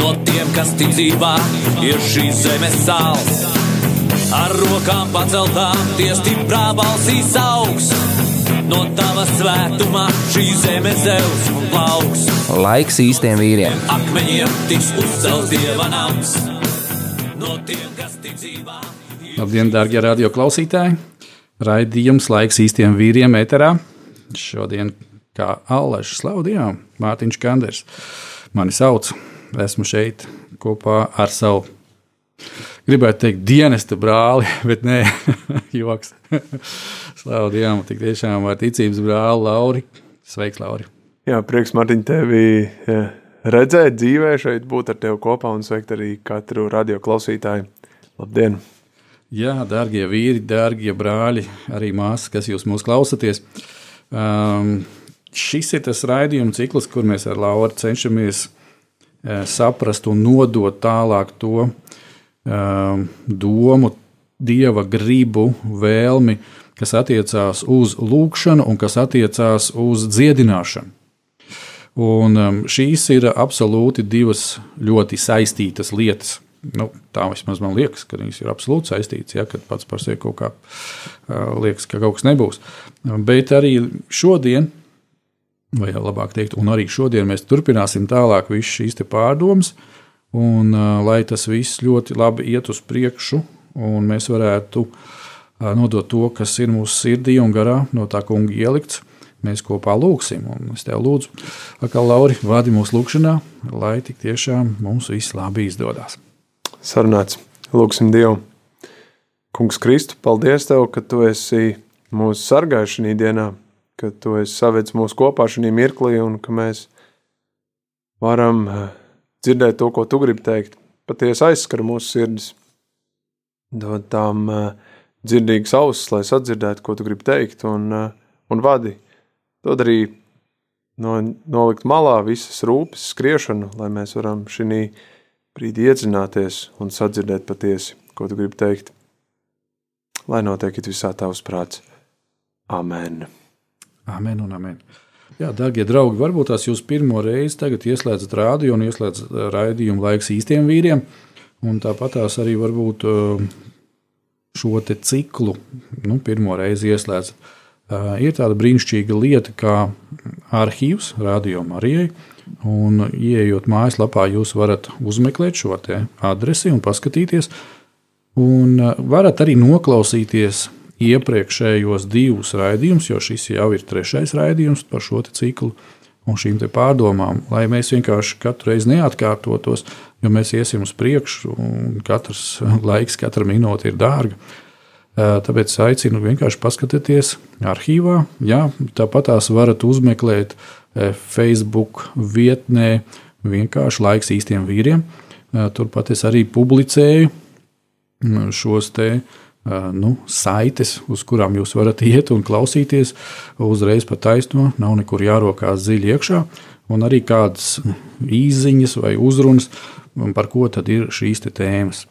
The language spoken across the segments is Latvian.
no tiem, kas tic dzīvā, ir šīs zemes sāls. Ar rokām paceltām, tie stiprā balsīs augs. No tava svētumā šī zeme zeus un plauks. Laiks īstiem vīriem. Akmeņiem tiks uzcelts dieva nams. No tiem, kas tic dzīvā. Labdien, darbie radio klausītāji! Raidījums laiks īstiem vīriem eterā. Šodien kā Allaša slaudījām Mārtiņš Kanders. Mani sauc esmu šeit kopā ar savu, gribētu teikt, dienesta brāli, bet nē, joks. Slavu Dievam, tik tiešām ar ticības brāli Lauri. Sveiks, Lauri! Jā, prieks, Mārtiņ, tevi redzēt dzīvē, šeit būt ar tevi kopā un sveikt arī katru radio klausītāju. Labdien! Jā, darbie vīri, darbie brāļi, arī māsas, kas jūs mūs klausāties. Um, šis ir tas raidījuma cikls, kur mēs ar Lauru cenšamies saprast un nodot tālāk to um, domu, dieva gribu, vēlmi, kas attiecās uz lūgšanu un kas attiecās uz dziedināšanu. Un um, šīs ir absolūti divas ļoti saistītas lietas. Nu, tā vismaz man liekas, ka viņas ir absolūti saistītas. Ja, kad pats par sevi kaut kā liekas, ka kaut kas nebūs. Bet arī šodien vai labāk teikt, un arī šodien mēs turpināsim tālāk visas šīs pārdomas, un lai tas viss ļoti labi iet uz priekšu, un mēs varētu nodot to, kas ir mūsu sirdī un garā, no tā kunga ielikts. Mēs kopā lūgsim, un es tev lūdzu, kā Lauri, vadi mūsu lūgšanā, lai tik tiešām mums viss labi izdodas. Sarunāts, lūgsim Dievu. Kungs Kristu, paldies Tev, ka Tu esi mūsu sargājis šajā dienā, ka tu esi savedis mūsu kopā šajā mirklī un ka mēs varam eh, dzirdēt to, ko tu gribi teikt. Patiesi aizskara mūsu sirdis, dod tām eh, dzirdīgas ausis, lai sadzirdētu, ko tu gribi teikt, un, eh, un vadi. Dod arī no, nolikt malā visas rūpes, skriešanu, lai mēs varam šī brīdī iedzināties un sadzirdēt patiesi, ko tu gribi teikt. Lai notiek visā tavs prāts. Amen. Amen un amen. Jā, darbie draugi, varbūt tās jūs pirmo reizi ieslēdzat rādio un ieslēdzat uh, raidījumu laiks īstiem vīriem. Tāpat tās arī varbūt uh, šo ciklu nu, pirmo reizi ieslēdzat. Uh, ir tāda brīnišķīga lieta kā arhīvs Radio Marijai. Un, ieejot mājaslapā, jūs varat uzmeklēt šo adresi un paskatīties. Un varat arī noklausīties iepriekšējos divus raidījumus, jo šis jau ir trešais raidījums par šo ciklu un šīm pārdomām, lai mēs vienkārši katru reizi neatkārtotos, jo mēs iesim uz priekšu, un katrs laiks, katra minūte ir dārga. Tāpēc aicinu vienkārši paskatieties arhīvā. Jā, tāpat tās varat uzmeklēt Facebook vietnē, vienkārši laiks īstiem vīriem. Turpat es arī publicēju šos te nu, saites, uz kurām jūs varat iet un klausīties. Uzreiz pa taisno, nav nekur jārokās dziļi iekšā, un arī kādas īsiņas vai uzrunas, par ko tad ir šīs tēmas.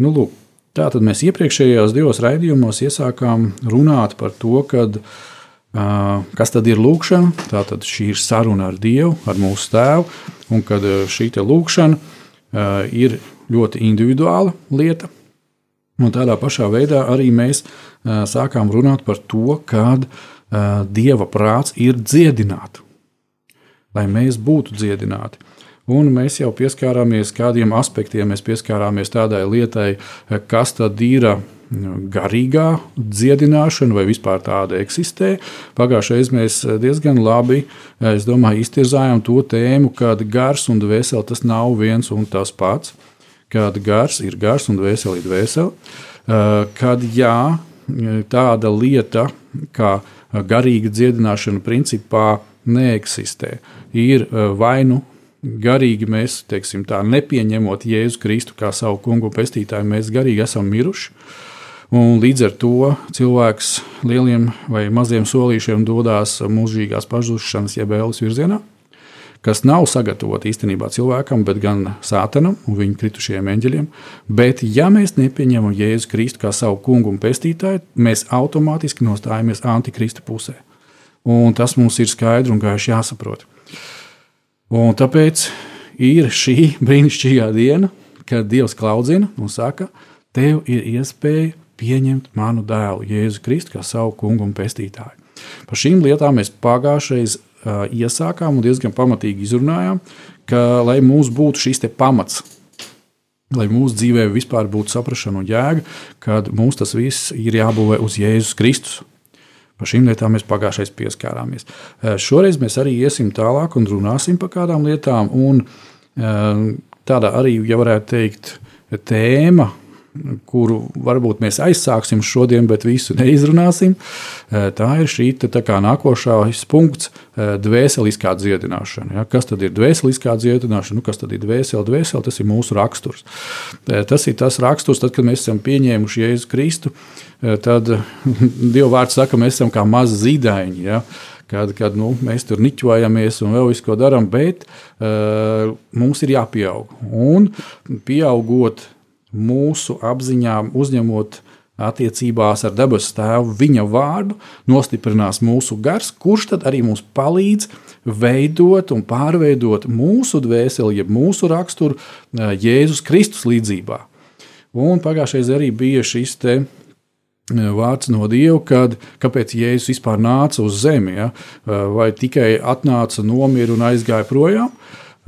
Nu, lūk, tā tad mēs iepriekšējos divos raidījumos iesākām runāt par to, kad, kas tad ir lūkšana. Tā tad šī ir saruna ar Dievu, ar mūsu tēvu, un kad šī lūkšana ir ļoti individuāla lieta Un tādā pašā veidā arī mēs sākām runāt par to, kāda dieva prāts ir dziedināt, lai mēs būtu dziedināti. Un mēs jau pieskārāmies kādiem aspektiem, mēs pieskārāmies tādai lietai, kas tad ir garīgā dziedināšana, vai vispār tāda eksistē. Pagājušajā reizē mēs diezgan labi domāju, iztirzājām to tēmu, ka gars un dvēsele tas nav viens un tas pats kad gars ir gars un dvēseli ir dvēseli. Uh, kad jā, tāda lieta kā garīga dziedināšana principā neeksistē. Ir uh, vai nu garīgi mēs teiksim, tā, nepieņemot Jēzu Kristu kā savu kungu un pestītāju, mēs garīgi esam miruši. Un līdz ar to cilvēks lieliem vai maziem solīšiem dodas mūžīgās pazušanas, jeb ēlas virzienā, kas nav sagatavota īstenībā cilvēkam, bet gan sātanam un viņa kritušajiem eņģeļiem. Bet, ja mēs nepieņemam Jēzu Kristu kā savu kungu un pestītāju, mēs automātiski nostājamies antikristu pusē. Un tas mums ir skaidri un gaiši jāsaprot. Un tāpēc ir šī brīnišķīgā diena, kad Dievs klaudzina un saka, tev ir iespēja pieņemt manu dēlu, Jēzu Kristu, kā savu kungu un pestītāju. Par šīm lietām mēs pagājušajā uh, iesākām un diezgan pamatīgi izrunājām, ka, lai mums būtu šis pamats, lai mūsu dzīvē vispār būtu saprāšana un jēga, kad mums tas viss ir jābūvē uz Jēzus Kristus. Par šīm lietām mēs pagājušajā pieskārāmies. Šoreiz mēs arī iesim tālāk un runāsim par kādām lietām. Un, tāda arī, ja varētu teikt, tēma, kuru varbūt mēs aizsāksim šodien, bet visu neizrunāsim. Tā ir šī tā nākošais punkts, dvēseliskā dziedināšana. Ja? Kas tad ir dvēseliskā dziedināšana? Nu, kas tad ir dvēsele? Dvēsele tas ir mūsu raksturs. Tas ir tas raksturs, tad, kad mēs esam pieņēmuši Jēzu Kristu, tad Dieva vārds saka, mēs esam kā mazi zīdaiņi. Ja? kad, kad nu, mēs tur niķojamies un vēl visu ko darām, bet uh, mums ir jāpieaug. Un pieaugot mūsu apziņā, uzņemot attiecībās ar debesu tēvu, viņa vārdu, nostiprinās mūsu gars, kurš tad arī mums palīdz veidot un pārveidot mūsu dvēseli, jeb mūsu raksturu eh, Jēzus Kristus līdzjūtībā. Un pagājušajā arī bija šis te eh, vārds no Dieva, kad, kāpēc Jēzus vispār nāca uz zemi, ja? Eh, vai tikai atnāca, nomira un aizgāja projām.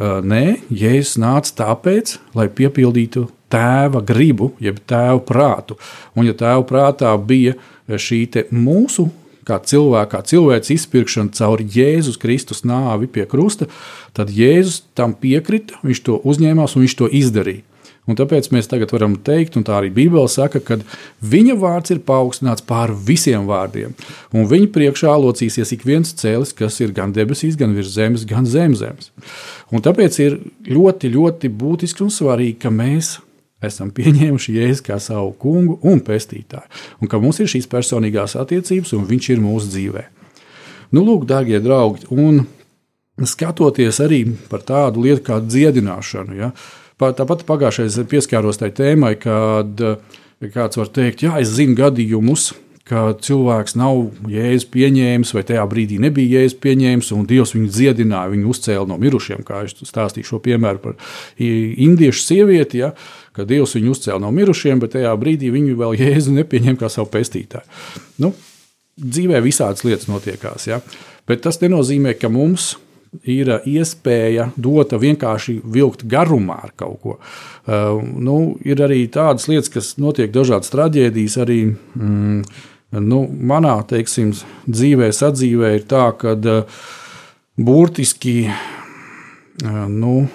Nē, Jēzus nāca tāpēc, lai piepildītu tēva gribu, jeb tēva prātu. Un, ja tēva prātā bija šī mūsu kā cilvēka, kā cilvēks izpirkšana caur Jēzus Kristus nāvi pie krusta, tad Jēzus tam piekrita, viņš to uzņēmās un viņš to izdarīja. Un tāpēc mēs tagad varam teikt, un tā arī Bībele saka, ka viņa vārds ir paaugstināts pār visiem vārdiem. Un viņa priekšā locīsies ik viens cēlis, kas ir gan debesīs, gan virs zemes, gan zem zemes. Un tāpēc ir ļoti, ļoti būtiski un svarīgi, ka mēs esam pieņēmuši Jēzu kā savu kungu un pestītāju, un ka mums ir šīs personīgās attiecības, un viņš ir mūsu dzīvē. Nu, lūk, darbie draugi, un skatoties arī par tādu lietu kā dziedināšanu, ja, tāpat pagājušajā pieskāros tai tēmai, kad kāds var teikt, jā, es zinu gadījumus, ka cilvēks nav jēzus pieņēmis, vai tajā brīdī nebija jēzus pieņēmis, un Dievs viņu dziedināja, viņu uzcēla no mirušiem. Kā es stāstīju šo piemēru par indiešu sievieti, ja, ka Dievs viņu uzcēla no mirušiem, bet tajā brīdī viņu vēl jēzu nepieņēma kā savu pestītāju. Nu, dzīvē visādas lietas notiekās, ja, bet tas nenozīmē, ka mums ir iespēja dota vienkārši vilkt garumā ar kaut ko. Uh, nu, ir arī tādas lietas, kas notiek dažādas traģēdijas, arī mm, Nu, manā teiksim, dzīvē, sadzīvē ir tā, ka uh, burtiski uh, nu,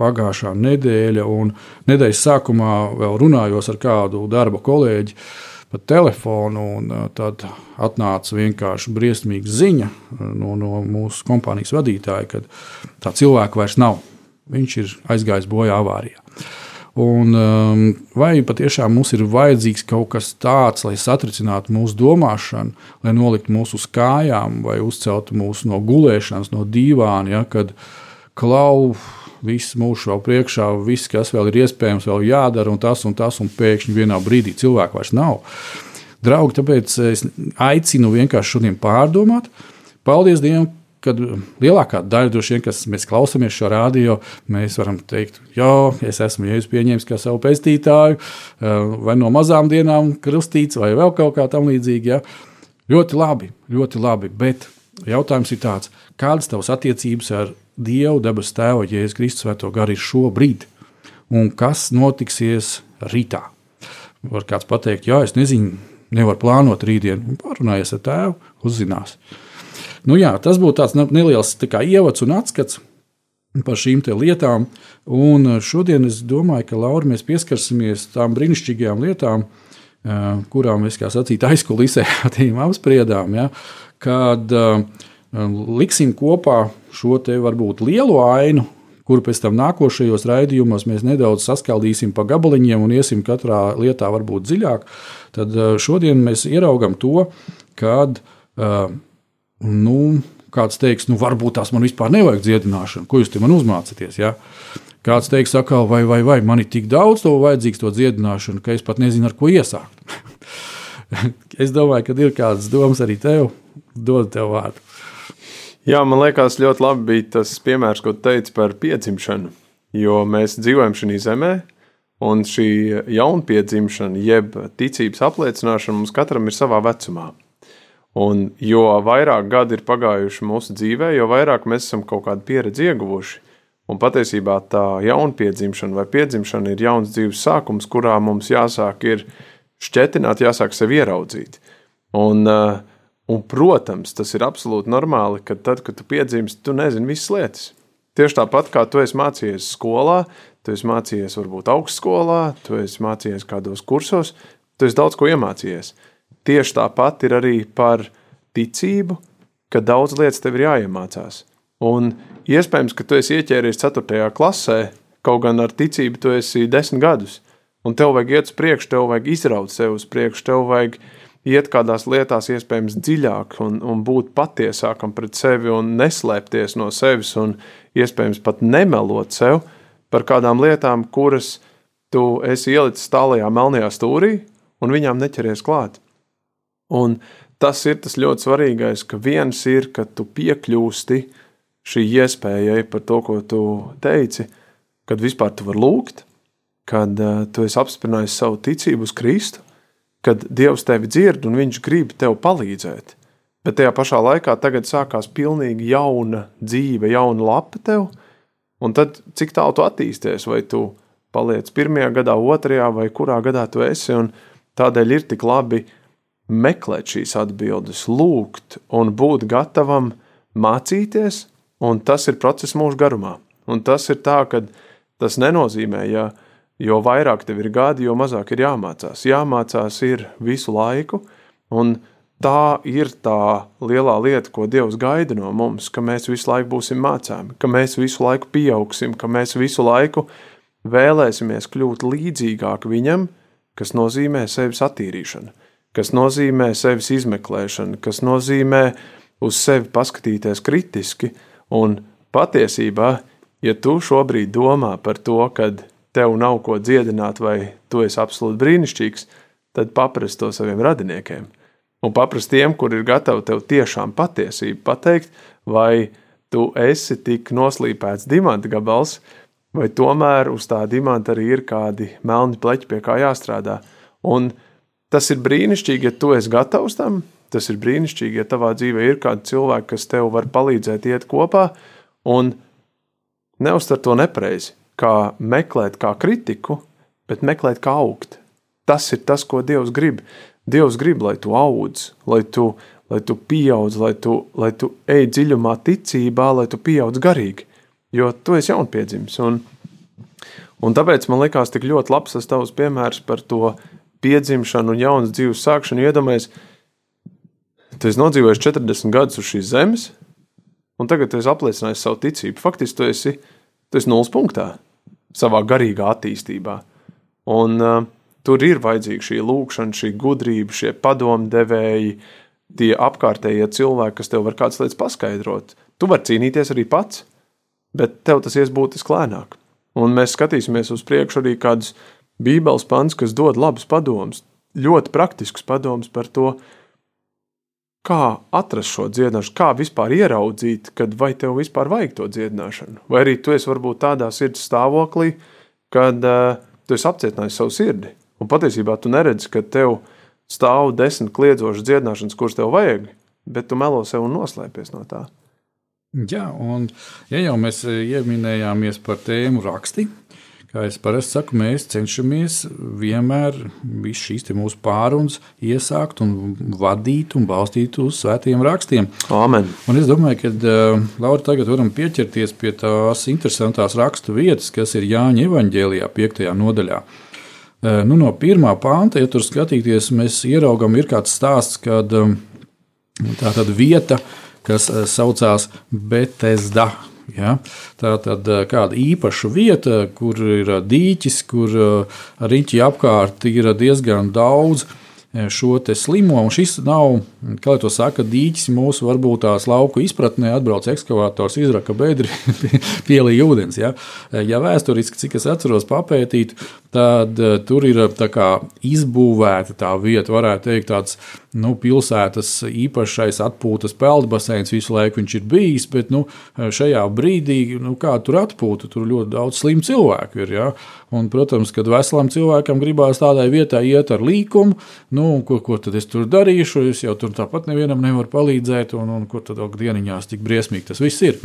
pagājušā nedēļa, un nedēļas sākumā vēl runājos ar kādu darba kolēģi pa telefonu, un uh, tad atnāca vienkārši briesmīga ziņa no, no mūsu kompānijas vadītāja, ka tā cilvēka vairs nav. Viņš ir aizgājis bojā avārijā. Un, um, vai patiešām mums ir vajadzīgs kaut kas tāds, lai satricinātu mūsu domāšanu, lai noliktu mūsu uz kājām, vai uzceltu mūsu no gulēšanas, no dīvāna, ja, kad klau viss mūžs vēl priekšā, viss, kas vēl ir iespējams, vēl jādara, un tas un tas, un pēkšņi vienā brīdī cilvēku vairs nav. Draugi, tāpēc es aicinu vienkārši šodien pārdomāt. Paldies Dievam, kad lielākā daļa, droši vien, kas mēs klausāmies šo rādio, mēs varam teikt, jā, es esmu Jēzus pieņēmis kā savu pestītāju, eh, vai no mazām dienām krustīts, vai vēl kaut kā tam līdzīga. Ja. Ļoti labi, ļoti labi, bet jautājums ir tāds, kādas tavas attiecības ar Dievu, debesu Tēvu, Jēzus Kristus svēto garu ir šobrīd, un kas notiksies rītā? Var kāds pateikt, jā, es nezinu, nevaru plānot rītdienu, pārunājies ar tēvu, uzzinās. Nu, jā, tas būtu tāds neliels tā kā, ievads un atskats par šīm lietām. Un eh, šodien es domāju, ka Laura, mēs pieskarsimies tām brīnišķīgajām lietām, eh, kurām mēs, kā sacīt, aizkulisē apspriedām. Ja, kad uh, liksim kopā šo te varbūt lielo ainu, kuru pēc tam nākošajos raidījumos mēs nedaudz saskaldīsim pa gabaliņiem un iesim katrā lietā varbūt dziļāk, tad šodien mēs ieraugam to, kad nu, kāds teiks, nu, varbūt tās man vispār nevajag dziedināšanu, ko jūs te man uzmācāties. Ja? Kāds teiks, atkal, vai, vai, vai man ir tik daudz to vajadzīgs, to dziedināšanu, ka es pat nezinu, ar ko iesākt. es domāju, ka ir kādas domas arī tev, dod tev vārdu. Jā, man liekas, ļoti labi bija tas piemērs, ko teici par piedzimšanu. Jo mēs dzīvojam šajā zemē, un šī jaunpiedzimšana, jeb ticības apliecināšana mums katram ir savā vecumā. Un jo vairāk gadi ir pagājuši mūsu dzīvē, jo vairāk mēs esam kaut kādu pieredzi ieguvuši. Un patiesībā tā jaunpiedzimšana vai piedzimšana ir jauns dzīves sākums, kurā mums jāsāk ir šķetināt, jāsāk sevi ieraudzīt. Un uh, Un, protams, tas ir absolūti normāli, ka tad, kad tu piedzimsti, tu nezini visas lietas. Tieši tāpat kā tu esi mācījies skolā, tu esi mācījies varbūt augstskolā, tu esi mācījies kādos kursos, tu esi daudz ko iemācījies. Tieši tāpat ir arī par ticību, ka daudz lietas tev ir jāiemācās. Un iespējams, ka tu esi ieķēries 4. klasē, kaut gan ar ticību tu esi 10 gadus, un tev vajag iet uz priekšu, tev vajag izraut sevi uz priekšu, tev vajag iet kādās lietās, iespējams, dziļāk un, un būt patiesākam pret sevi un neslēpties no sevis un iespējams pat nemelot sev par kādām lietām, kuras tu esi ielicis tālajā melnajā stūrī un viņām neķeries klāt. Un tas ir tas ļoti svarīgais, ka viens ir, ka tu piekļūsti šī iespējai par to, ko tu teici, kad vispār tu vari lūgt, kad uh, tu esi apstiprinājis savu ticību uz Kristu, kad Dievs tevi dzird un Viņš grib tev palīdzēt. Bet tajā pašā laikā tagad sākās pilnīgi jauna dzīve, jauna lapa tev, un tad cik tālu tu attīsties, vai tu paliec pirmajā gadā, otrajā vai kurā gadā tu esi, tādēļ ir tik labi meklēt šīs atbildes, lūgt un būt gatavam mācīties, un tas ir process mūža garumā. Un tas ir tā, ka tas nenozīmē, ja jo vairāk tev ir gadi, jo mazāk ir jāmācās. Jāmācās ir visu laiku, un tā ir tā lielā lieta, ko Dievs gaida no mums, ka mēs visu laiku būsim mācāmi, ka mēs visu laiku pieaugsim, ka mēs visu laiku vēlēsimies kļūt līdzīgāk viņam, kas nozīmē sevis attīrīšanu, kas nozīmē sevis izmeklēšanu, kas nozīmē uz sevi paskatīties kritiski, un patiesībā, ja tu šobrīd domā par to, kad tev nav ko dziedināt, vai tu esi absolūti brīnišķīgs, tad paprast to saviem radiniekiem. Un paprast tiem, kur ir gatavi tev tiešām patiesību pateikt, vai tu esi tik noslīpēts dimanta gabals, vai tomēr uz tā dimanta arī ir kādi melni pleķi, pie kā jāstrādā. Un tas ir brīnišķīgi, ja tu esi gatavs tam. Tas ir brīnišķīgi, ja tavā dzīvē ir kādi cilvēki, kas tev var palīdzēt iet kopā un neuztver to nepareizi kā meklēt kā kritiku, bet meklēt kā augt. Tas ir tas, ko Dievs grib. Dievs grib, lai tu audz, lai tu, lai tu pieaudz, lai tu, lai tu ej dziļumā ticībā, lai tu pieaudz garīgi, jo tu esi jaunpiedzimis. Un, un tāpēc man likās tik ļoti labs tas tavs piemērs par to piedzimšanu un jaunas dzīves sākšanu. Iedomājies, tu esi nodzīvojis 40 gadus uz šīs zemes, un tagad tu esi apliecinājis savu ticību. Faktiski tu esi, tu esi nulles punktā savā garīgā attīstībā. Un, uh, tur ir vajadzīga šī lūkšana, šī gudrība, šie padomdevēji, tie apkārtējie cilvēki, kas tev var kādas lietas paskaidrot. Tu vari cīnīties arī pats, bet tev tas ies būtiski lēnāk. Un mēs skatīsimies uz priekšu arī kādus Bībeles pants, kas dod labus padomus, ļoti praktiskus padomus par to, kā atrast šo dziedināšanu, kā vispār ieraudzīt, kad vai tev vispār vajag to dziedināšanu. Vai arī tu esi varbūt tādā sirds stāvoklī, kad uh, tu esi apcietinājis savu sirdi. Un patiesībā tu neredzi, ka tev stāv desmit kliedzošas dziedināšanas, kuras tev vajag, bet tu melo sev un noslēpies no tā. Jā, un ja jau mēs ieminējāmies par tēmu raksti, Kā es parasti saku, mēs cenšamies vienmēr visu šīs mūsu pārunas iesākt un vadīt un balstīt uz svētiem rakstiem. Amen. Un es domāju, ka uh, Laura tagad varam pieķerties pie tās interesantās rakstu vietas, kas ir Jāņa evaņģēlijā, 5. nodaļā. Uh, nu, no pirmā panta, ja tur skatīties, mēs ieraugām, ir kāds stāsts, kad um, tā tad vieta, kas saucās Betesda Ja? Tā tad kāda īpaša vieta, kur ir dīķis, kur riņķi apkārt ir diezgan daudz šo slimo. Un šis nav, kā jau saka, dīķis mūsu varbūt tās lauku izpratnē. Atbrauc ekskavators, izraka bedri, pielīja ūdens. Ja, ja vēsturiski, cik es atceros, papētīt, tad tur ir tā izbūvēta tā vieta, varētu teikt, tāds nu, pilsētas īpašais atpūtas peldbaseins visu laiku viņš ir bijis, bet nu, šajā brīdī, nu, kā tur atpūta, tur ļoti daudz slimu cilvēku ir. Ja? Un, protams, kad veselam cilvēkam gribās tādai vietai iet ar līkumu, nu, ko, ko tad es tur darīšu, es jau tur tāpat nevienam nevaru palīdzēt, un, un kur tad dieniņās tik briesmīgi tas viss ir.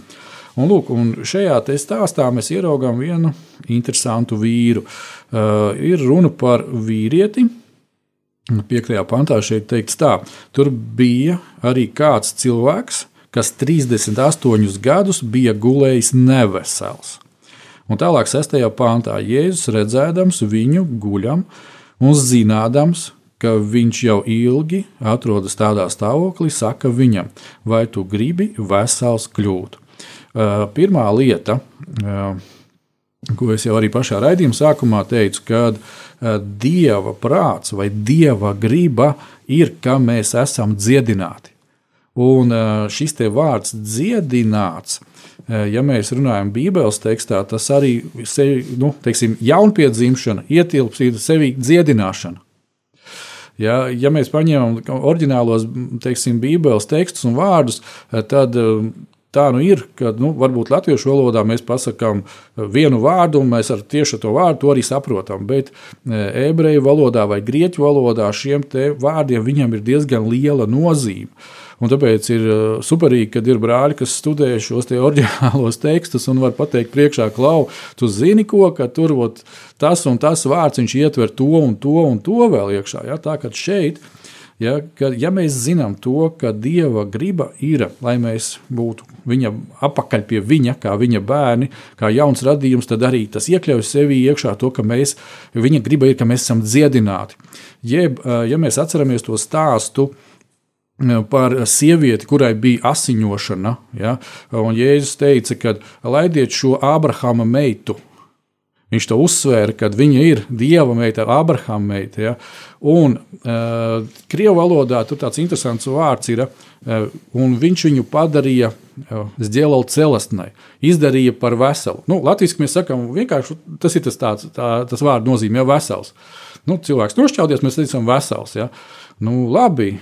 Un, lūk, un šajā stāstā mēs ieraugām vienu interesantu vīru. Uh, ir runa par vīrieti, 5. pantā šeit teikts tā, tur bija arī kāds cilvēks, kas 38 gadus bija gulējis nevesels. Un tālāk, 6. pāntā, Jēzus redzēdams viņu guļam un zinādams, ka viņš jau ilgi atrodas tādā stāvoklī, saka viņam, vai tu gribi vesels kļūt. Pirmā lieta, ko es jau arī pašā raidījuma sākumā teicu, kad eh, dieva prāts vai dieva griba ir, ka mēs esam dziedināti. Un eh, šis te vārds dziedināts, eh, ja mēs runājam Bībeles tekstā, tas arī sevi, nu, teiksim, jaunpiedzimšana ietilpst sevi dziedināšana. Ja, ja mēs paņemam oriģinālos teiksim, Bībeles tekstus un vārdus, tad tā nu ir, ka nu, varbūt latviešu valodā mēs pasakām vienu vārdu, un mēs ar tieši to vārdu to arī saprotam. Bet e, ebreju valodā vai grieķu valodā šiem vārdiem ir diezgan liela nozīme. Un tāpēc ir e, superīgi, kad ir brāļi, kas studē šos te oriģinālos tekstus un var pateikt, priekšā, klau, tu zini, ko, tur ot, tas un tas vārds ietver to un to un to vēl iekšā. Ja? Tā kā šeit Ja, ka, ja mēs zinām to, ka Dieva griba ir, lai mēs būtu viņa apakaļ pie viņa, kā viņa bērni, kā jauns radījums, tad arī tas iekļauj sevī iekšā to, ka mēs, viņa griba ir, ka mēs esam dziedināti. Jeb, ja mēs atceramies to stāstu, par sievieti, kurai bija asiņošana. Ja? Un Jēzus teica, ka laidiet šo Ābrahama meitu Viņš to uzsvēra, ka viņa ir dieva meita, Abrahama meita. Ja? Un uh, krievu valodā tur tāds interesants vārds ir, uh, un viņš viņu padarīja uh, zģēlau celestnai, izdarīja par veselu. Nu, Latvijasiski mēs sakām, vienkārši tas ir tas, tāds, tā, tas vārds nozīmē vesels. Nu, cilvēks nošķaudies, mēs teicam vesels. Ja? Nu, labi,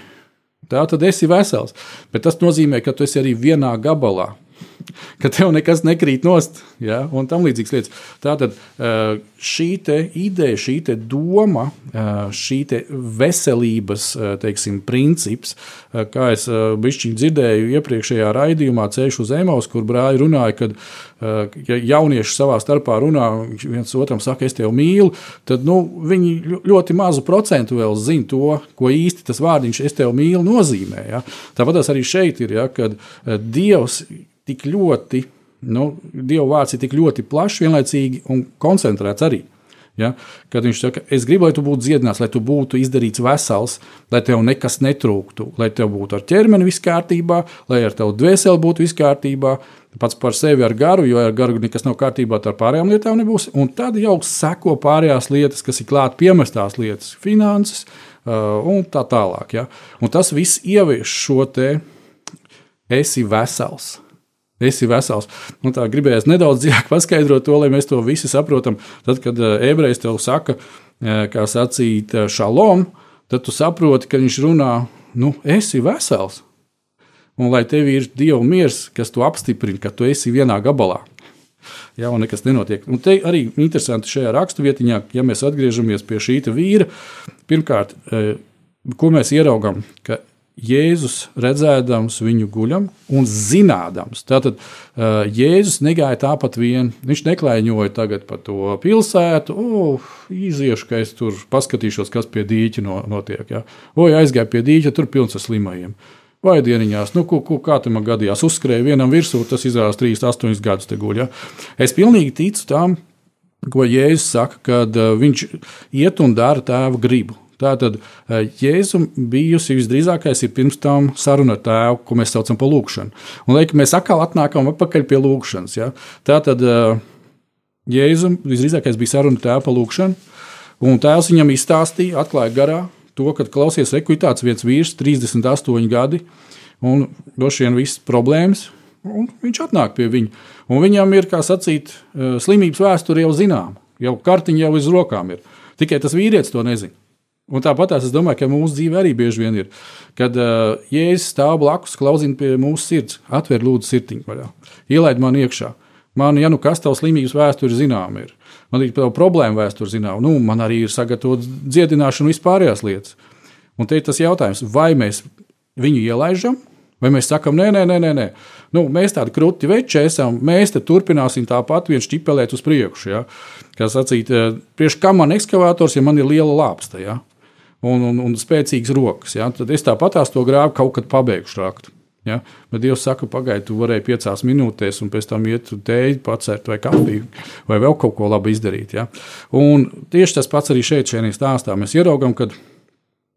tā tad esi vesels, bet tas nozīmē, ka tu esi arī vienā gabalā ka tev nekas nekrīt nost, ja, un tam līdzīgas lietas. Tātad šī ideja, šī doma, šī veselības teiksim, princips, kā es bišķiņ dzirdēju iepriekšējā raidījumā Ceļš uz Emaus, kur brāļi runāja, kad ja jaunieši savā starpā runā, viens otram saka, es tevi mīlu, tad nu, viņi ļoti mazu procentu vēl zina to, ko īsti tas vārdiņš es tevi mīlu nozīmē. Ja. Tāpat arī šeit ir, ja, kad Dievs tik ļoti, nu, Dieva vārds ir tik ļoti plašs, vienlaicīgi un koncentrēts arī. Ja? Kad viņš saka, es gribu, lai tu būtu dziedināts, lai tu būtu izdarīts vesels, lai tev nekas netrūktu, lai tev būtu ar ķermeni viss kārtībā, lai ar tavu dvēseli būtu viss kārtībā, pats par sevi ar garu, jo ar garu nekas nav kārtībā, ar pārējām lietām nebūs. Un tad jau seko pārējās lietas, kas ir klāt piemestās lietas, finanses uh, un tā tālāk. Ja? Un tas viss ievieš šo te esi vesels. Esi vesels. Nu, tā gribējās nedaudz dziļāk paskaidrot to, lai mēs to visi saprotam. Tad, kad eh, ebrejs tev saka, eh, kā sacīt, eh, šalom, tad tu saproti, ka viņš runā, nu, esi vesels. Un lai tev ir Dieva miers, kas to apstiprina, ka tu esi vienā gabalā. Jā, un nekas nenotiek. Un te arī interesanti šajā raksturvietiņā, ja mēs atgriežamies pie šī vīra, pirmkārt, ko mēs ieraugām, ka Jēzus redzēdams viņu guļam un zinādams. Tātad uh, Jēzus negāja tāpat vien. Viņš neklaiņoja tagad par to pilsētu. Oh, iziešu, ka es tur paskatīšos, kas pie dīķa no, notiek. Ja. Vai aizgāju pie dīķa, tur pilns ar slimajiem. Vai dieniņās, nu, ko, ko, kā tam gadījās, uzskrēja vienam virsū, tas izrādās 3, 8 gadus te guļ. Ja. Es pilnīgi ticu tam, ko Jēzus saka, kad uh, viņš iet un dara tēva gribu. Tātad Jēzum bijusi visdrīzākais ir pirms tam saruna ar tēvu, ko mēs saucam par lūgšanu. Un liek, mēs atkal atnākam atpakaļ pie lūgšanas. Ja? Tātad Jēzum visdrīzākais bija saruna ar tēvu par lūgšanu, un tēvs viņam izstāstīja, atklāja garā to, ka klausies ekvitāts viens vīrs, 38 gadi, un droši vien visas problēmas, un viņš atnāk pie viņa. Un viņam ir, kā sacīt, slimības vēsture jau zināma, jau kartiņa jau uz rokām ir. Tikai tas vīrietis to nezina. Un tāpat es domāju, ka mūsu dzīve arī bieži vien ir. Kad uh, jēzus stāv blakus, klausina pie mūsu sirds, atver lūdzu sirdiņu vaļā, ielaid man iekšā. Man, ja nu kas tavs slimības vēsture zinām ir, man ir jau problēma vēsture zinām, nu, man arī ir sagatavota dziedināšana un vispārējās lietas. Un te ir tas jautājums, vai mēs viņu ielaidām, vai mēs sakām, nē, nē, nē, nē, nē. Nu, mēs tādi krūti veči esam, mēs turpināsim tāpat vien šķipelēt uz priekšu. Ja? Kā sacīt, priekš kam man ekskavators, ja man ir liela lāpsta? Ja? Un, un, un spēcīgas rokas. Ja? Tad es tāpat to grāvu kaut kad pabeigšu raktu. Ja? Bet Dievs saka, pagaidi, tu varēji piecās minūtēs, un pēc tam iet uz tēju, pacērt vai kafiju, vai vēl kaut ko labi izdarīt. Ja? Un tieši tas pats arī šeit, šajā stāstā. Mēs ieraugām, ka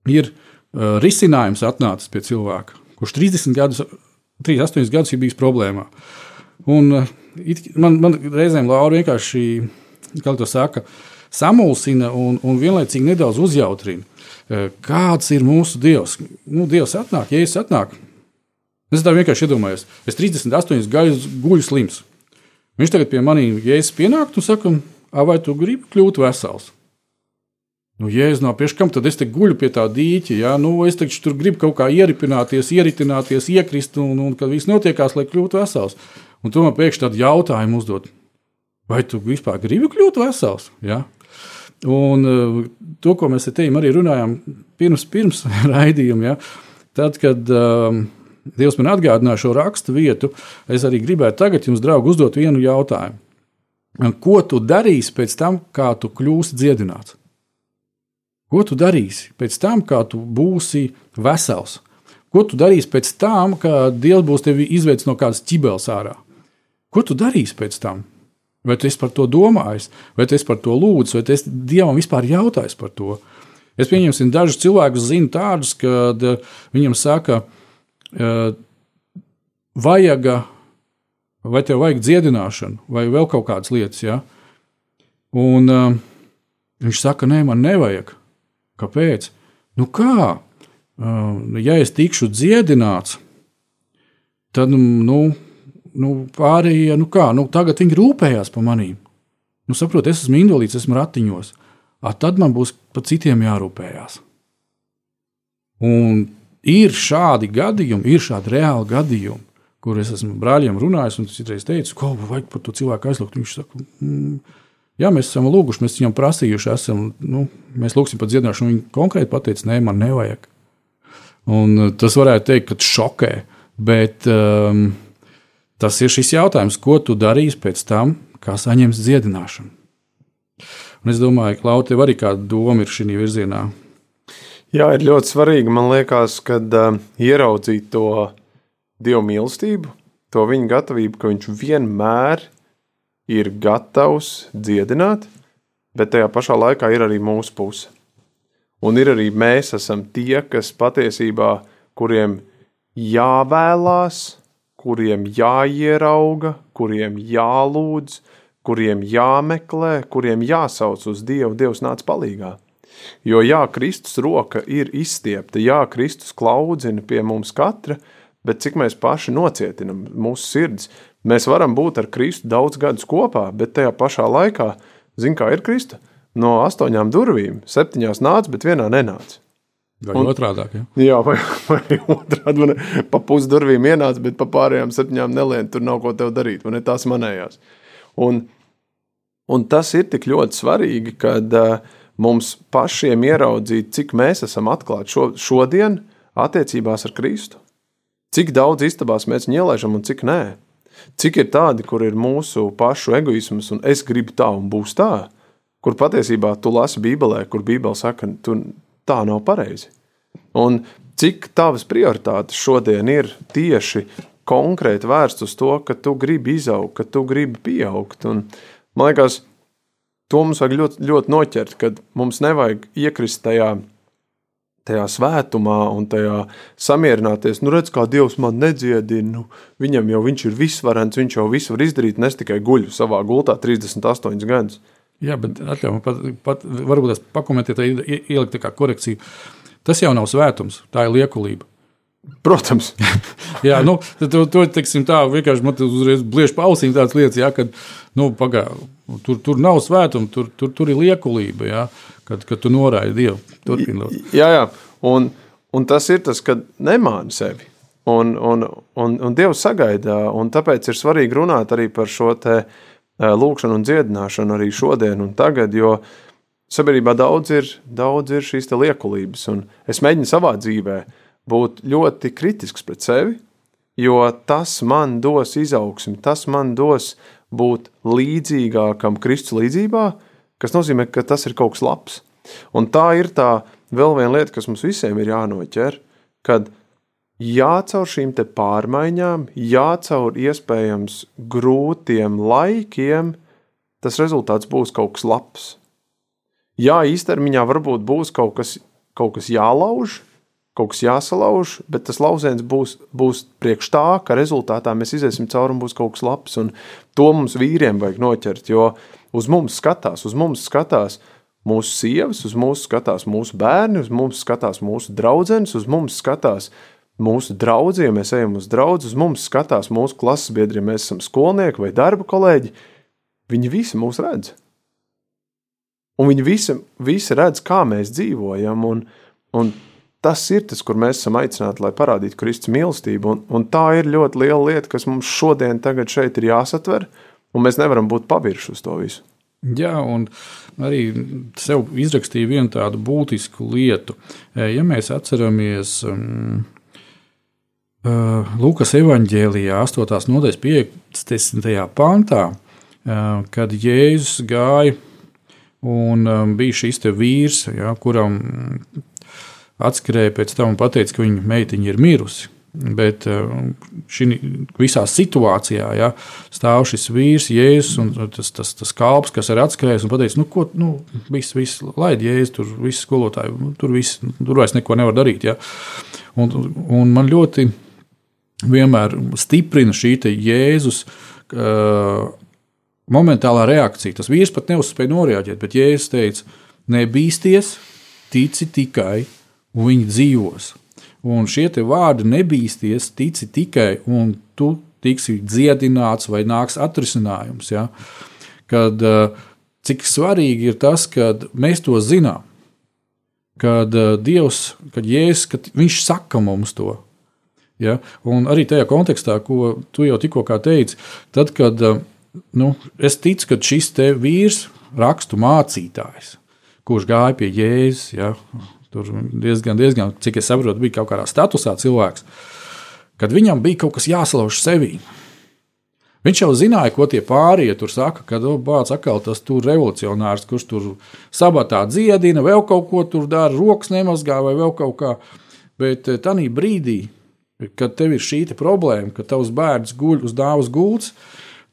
ir uh, risinājums atnācis pie cilvēka, kurš 30 gadus, 38 gadus ir bijis problēmā. Un, uh, it, man, man reizēm Laura vienkārši, kā to saka, samulsina un, un vienlaicīgi nedaudz uzjautrina. Eh, kāds ir mūsu Dievs. Nu, Dievs atnāk, ja es atnāku. Es tā vienkārši iedomājos, es 38 gadus guļu slims. Viņš tagad pie maniem, ja pienāktu un saku, vai tu gribi kļūt vesels? Nu, ja es nav pieškam, tad es te guļu pie tā dīķa. Ja? Nu, es taču tur gribu kaut kā ieripināties, ieritināties, iekrist, un, un kad viss notiekās, lai kļūtu vesels. Un man pēkšņi tādu jautājumu uzdod. Vai tu vispār gribi kļūt vesels? Ja? Un uh, to, ko mēs te arī runājām pirms, pirms raidījuma, ja, tad, kad um, Dievs man atgādināja šo rakstu vietu, es arī gribētu tagad jums, draugi, uzdot vienu jautājumu. Ko tu darīsi pēc tam, kā tu kļūsi dziedināts? Ko tu darīsi pēc tam, kā tu būsi vesels? Ko tu darīsi pēc tam, kad Dievs būs tevi izveicis no kādas ķibeles ārā? Ko tu darīsi pēc tam? Vai tu esi par to domājis, vai tu esi par to lūdzis, vai tu esi Dievam vispār jautājis par to? Es pieņemsim, dažus cilvēkus zinu tādus, kad eh, viņam saka, eh, vajag, vai tev vajag dziedināšanu, vai vēl kaut kādas lietas. Ja? Un uh, viņš saka, nē, man nevajag. Kāpēc? Nu kā? Ja es tikšu dziedināts, tad nu, nu, pārējie, nu kā, nu, tagad viņi rūpējās par manīm. Nu, saprot, es esmu indolīts, esmu ratiņos. A, tad man būs par citiem jārūpējās. Un ir šādi gadījumi, ir šādi reāli gadījumi, kur es esmu brāļiem runājis, un citreiz teicu, ko vajag par to cilvēku aizlūgt. Viņš saka, mm, jā, mēs esam lūguši, mēs viņam prasījuši, esam, nu, mēs lūgsim par dziedināšanu. Viņa konkrēti pateica, nē, man nevajag. Un tas varētu teikt, ka šokē, bet um, Tas ir šis jautājums, ko tu darīsi pēc tam, kā saņemsi dziedināšanu. Un es domāju, ka Lauta arī kāda doma ir šī virzienā. Jā, ir ļoti svarīgi, man liekas, kad uh, ieraudzīt to dievu mīlestību, to viņa gatavību, ka viņš vienmēr ir gatavs dziedināt, bet tajā pašā laikā ir arī mūsu puse. Un ir arī mēs esam tie, kas patiesībā, kuriem jāvēlās, kuriem jāierauga, kuriem jālūdz, kuriem jāmeklē, kuriem jāsauc uz Dievu, Dievs nāc palīgā. Jo jā, Kristus roka ir izstiepta, jā, Kristus klaudzina pie mums katra, bet cik mēs paši nocietinam mūsu sirds, mēs varam būt ar Kristu daudz gadus kopā, bet tajā pašā laikā, zin kā ir Krista, no astoņām durvīm, septiņās nāca, bet vienā nenāca. Vai un, otrādi? Ja? Jā, vai, vai otrādi. Man pa pusdurvīm ienāca, bet pa pārējām septiņām nelien, tur nav ko tev darīt, vai ne tās manējās. Un, un tas ir tik ļoti svarīgi, kad uh, mums pašiem ieraudzīt, cik mēs esam atklāti šo, šodien attiecībās ar Kristu. Cik daudz istabās mēs viņu ielaižam un cik nē. Cik ir tādi, kur ir mūsu pašu egoisms un es gribu tā un būs tā, kur patiesībā tu lasi Bībelē, kur Bībele saka, tu tā nav pareizi. Un cik tavas prioritātes šodien ir tieši konkrēti vērsts uz to, ka tu gribi izaugt, ka tu gribi pieaugt. Un, man liekas, to mums vajag ļoti, ļoti noķert, kad mums nevajag iekrist tajā tajā svētumā un tajā samierināties. Nu, redz, kā Dievs man nedziedina, nu, viņam jau viņš ir visvarens, viņš jau visu var izdarīt, es tikai guļu savā gultā 38 gadus. Jā, bet atļauj man pat, pat varbūt es pakomentēju, ie- ielikt tā kā korekciju. Tas jau nav svētums, tā ir liekulība. Protams, Jā, nu, to, to teiksim, tā vienkārši man tas uzreiz bliež pa ausīm tādas lietas, jā, kad, nu, pagā, tur, tur nav svētuma, tur, tur, tur ir liekulība, jā, kad, kad tu noraidi Dievu. Turpin, lūdzu. jā, jā. Un, un tas ir tas, ka nemāni sevi. Un, un, un, un Dievs sagaida, un tāpēc ir svarīgi runāt arī par šo te eh, lūkšanu un dziedināšanu arī šodien un tagad, jo sabiedrībā daudz ir, daudz ir šīs liekulības, es mēģinu savā dzīvē būt ļoti kritisks pret sevi, jo tas man dos izaugsmi, tas man dos būt līdzīgākam Kristus līdzībā, kas nozīmē, ka tas ir kaut kas labs. Un tā ir tā vēl viena lieta, kas mums visiem ir jānoķer, kad jācaur šīm te pārmaiņām, jācaur iespējams grūtiem laikiem, tas rezultāts būs kaut kas labs. Jā, īstermiņā varbūt būs kaut kas, kaut kas jālauž, kaut kas jāsalauž, bet tas lauciens būs, būs priekš tā, ka rezultātā mēs iesim cauri un būs kaut kas labs. To mums vīriem vajag noķert, jo uz mums skatās, uz mums skatās mūsu sievas, uz mums skatās mūsu bērni, uz mums skatās mūsu draudzenes, uz mums skatās mūsu draugi, ja mēs ejam uz draugu, uz mums skatās mūsu klases biedri, mēs esam skolnieki vai darba kolēģi. Viņi visi mūs redz. Un viņi visi, visi redz, kā mēs dzīvojam. Un, un tas ir tas, kur mēs esam aicināti, lai parādītu Kristus mīlestību. Un, un tā ir ļoti liela lieta, kas mums šodien, šeit ir jāsatver, un mēs nevaram būt pavirši uz to visu. Jā, un arī sev izrakstīju vienu tādu būtisku lietu. Ja mēs atceramies um, Lūkas evanģēlijā, 8. nodaļas 15. pantā, uh, kad Jēzus gāja un um, bija šis vīrs, ja, kuram atskrēja pēc tam un teica, ka viņa meitiņa ir mirusi. Bet šī visā situācijā ja, stāv šis vīrs, jēzus, un tas, tas, tas kalps, kas ir atskrējis un pateicis, nu, ko, nu, viss, viss laid jēzus, tur viss skolotāji, tur, viss, tur vairs neko nevar darīt. Ja. Un, un man ļoti vienmēr stiprina šī jēzus uh, momentālā reakcija. Tas vīrs pat neuzspēja noreaģēt, bet jēzus teica, nebīsties, tici tikai un viņi dzīvos. Un šie vārdi nebīsties, tici tikai, un tu tiksi dziedināts vai nāks atrisinājums. Ja? Kad, cik svarīgi ir tas, ka mēs to zinām, kad Dievs, kad Jēzus, kad Viņš saka mums to. Ja? Un arī tajā kontekstā, ko tu jau tikko teici, tad, kad nu, es ticu, ka šis vīrs, rakstu mācītājs, kurš gāja pie Jēzus, ja, Tur diezgan, diezgan, cik es saprotu, bija kaut kādā statusā cilvēks, kad viņam bija kaut kas jāsalauž sevī. Viņš jau zināja, ko tie pārējie tur saka, kad bācis atkal tas tur revolucionārs, kurš tur sabatā dziedina, vēl kaut ko tur dara, rokas nemazgā vai vēl kaut kā. Bet eh, tajā brīdī, kad tev ir šī problēma, ka tavs bērns guļ uz dāvas gultas,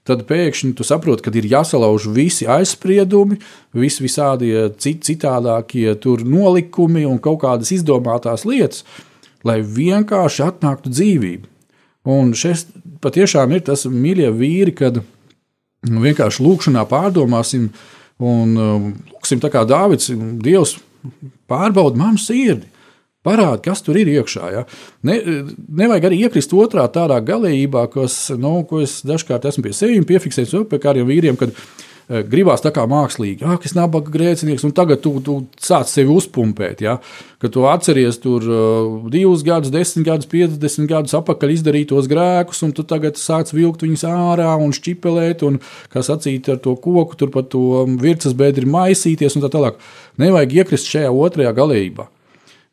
tad pēkšņi tu saproti, ka ir jāsalauž visi aizspriedumi, visi visādi cit, citādākie nolikumi un kaut kādas izdomātās lietas, lai vienkārši atnāktu dzīvība. Un šis patiešām ir tas mīļie vīri, kad vienkārši lūkšanā pārdomāsim un um, lūksim tā kā Dāvids, Dievs pārbauda manu sirdi. Parādi, kas tur ir iekšā. Ja? Ne, nevajag arī iekrist otrā tādā galējībā, kas, nu, ko es dažkārt esmu pie sevis piefiksējis, pie kādiem vīriem, kad uh, gribās tā kā mākslīgi, ah, kas nabaga grēcinieks, un tagad tu, tu sāc sevi uzpumpēt. Ja? Kad tu atceries tur uh, divus gadus, desmit gadus, piecdesmit gadus atpakaļ izdarītos grēkus, un tu tagad sāc vilkt viņus ārā un šķipelēt, un kā sacīt ar to koku, tur pat to virces bedri maisīties un tā tālāk. Nevajag iekrist šajā otrajā galējībā.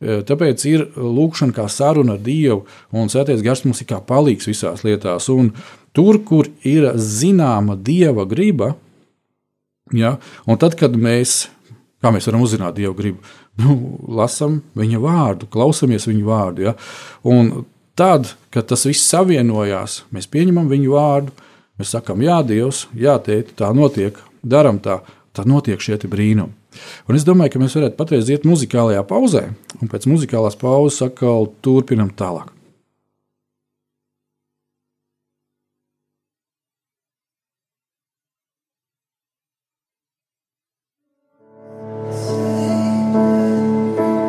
Tāpēc ir lūkšana kā saruna ar Dievu, un Svētais Gars mums ir kā palīgs visās lietās. Un tur, kur ir zināma Dieva griba, ja, un tad, kad mēs, kā mēs varam uzzināt Dieva gribu, nu, lasām viņa vārdu, klausamies viņa vārdu. Ja, un tad, kad tas viss savienojās, mēs pieņemam viņu vārdu, mēs sakām, jā, Dievs, jā, tēti, tā notiek, darām tā, tad notiek šie brīnumi. Un es domāju, ka mēs varētu patreiz iet muzikālajā pauzē, un pēc muzikālās pauzes atkal turpinam tālāk.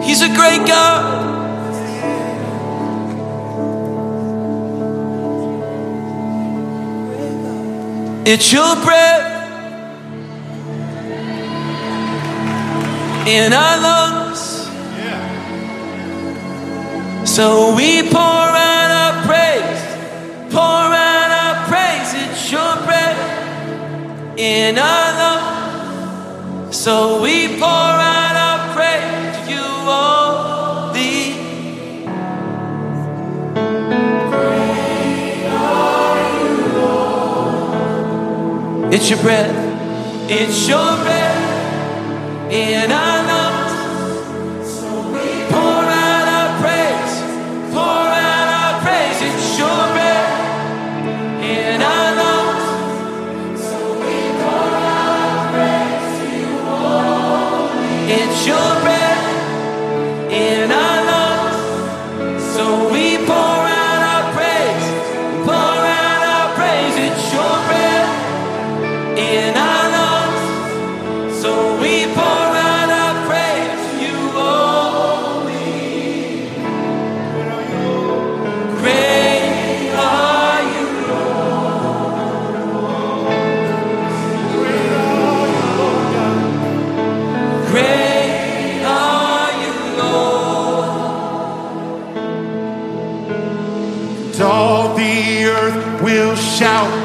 He's a great God. It's your breath in our lungs. So we pour out our praise, pour out our praise. It's your breath in our lungs. So we pour out our praise to you only. It's your breath, it's your breath So we pour out our praise, pour out our praise. It's your breath. So we pour out our praise to you only. It's your shout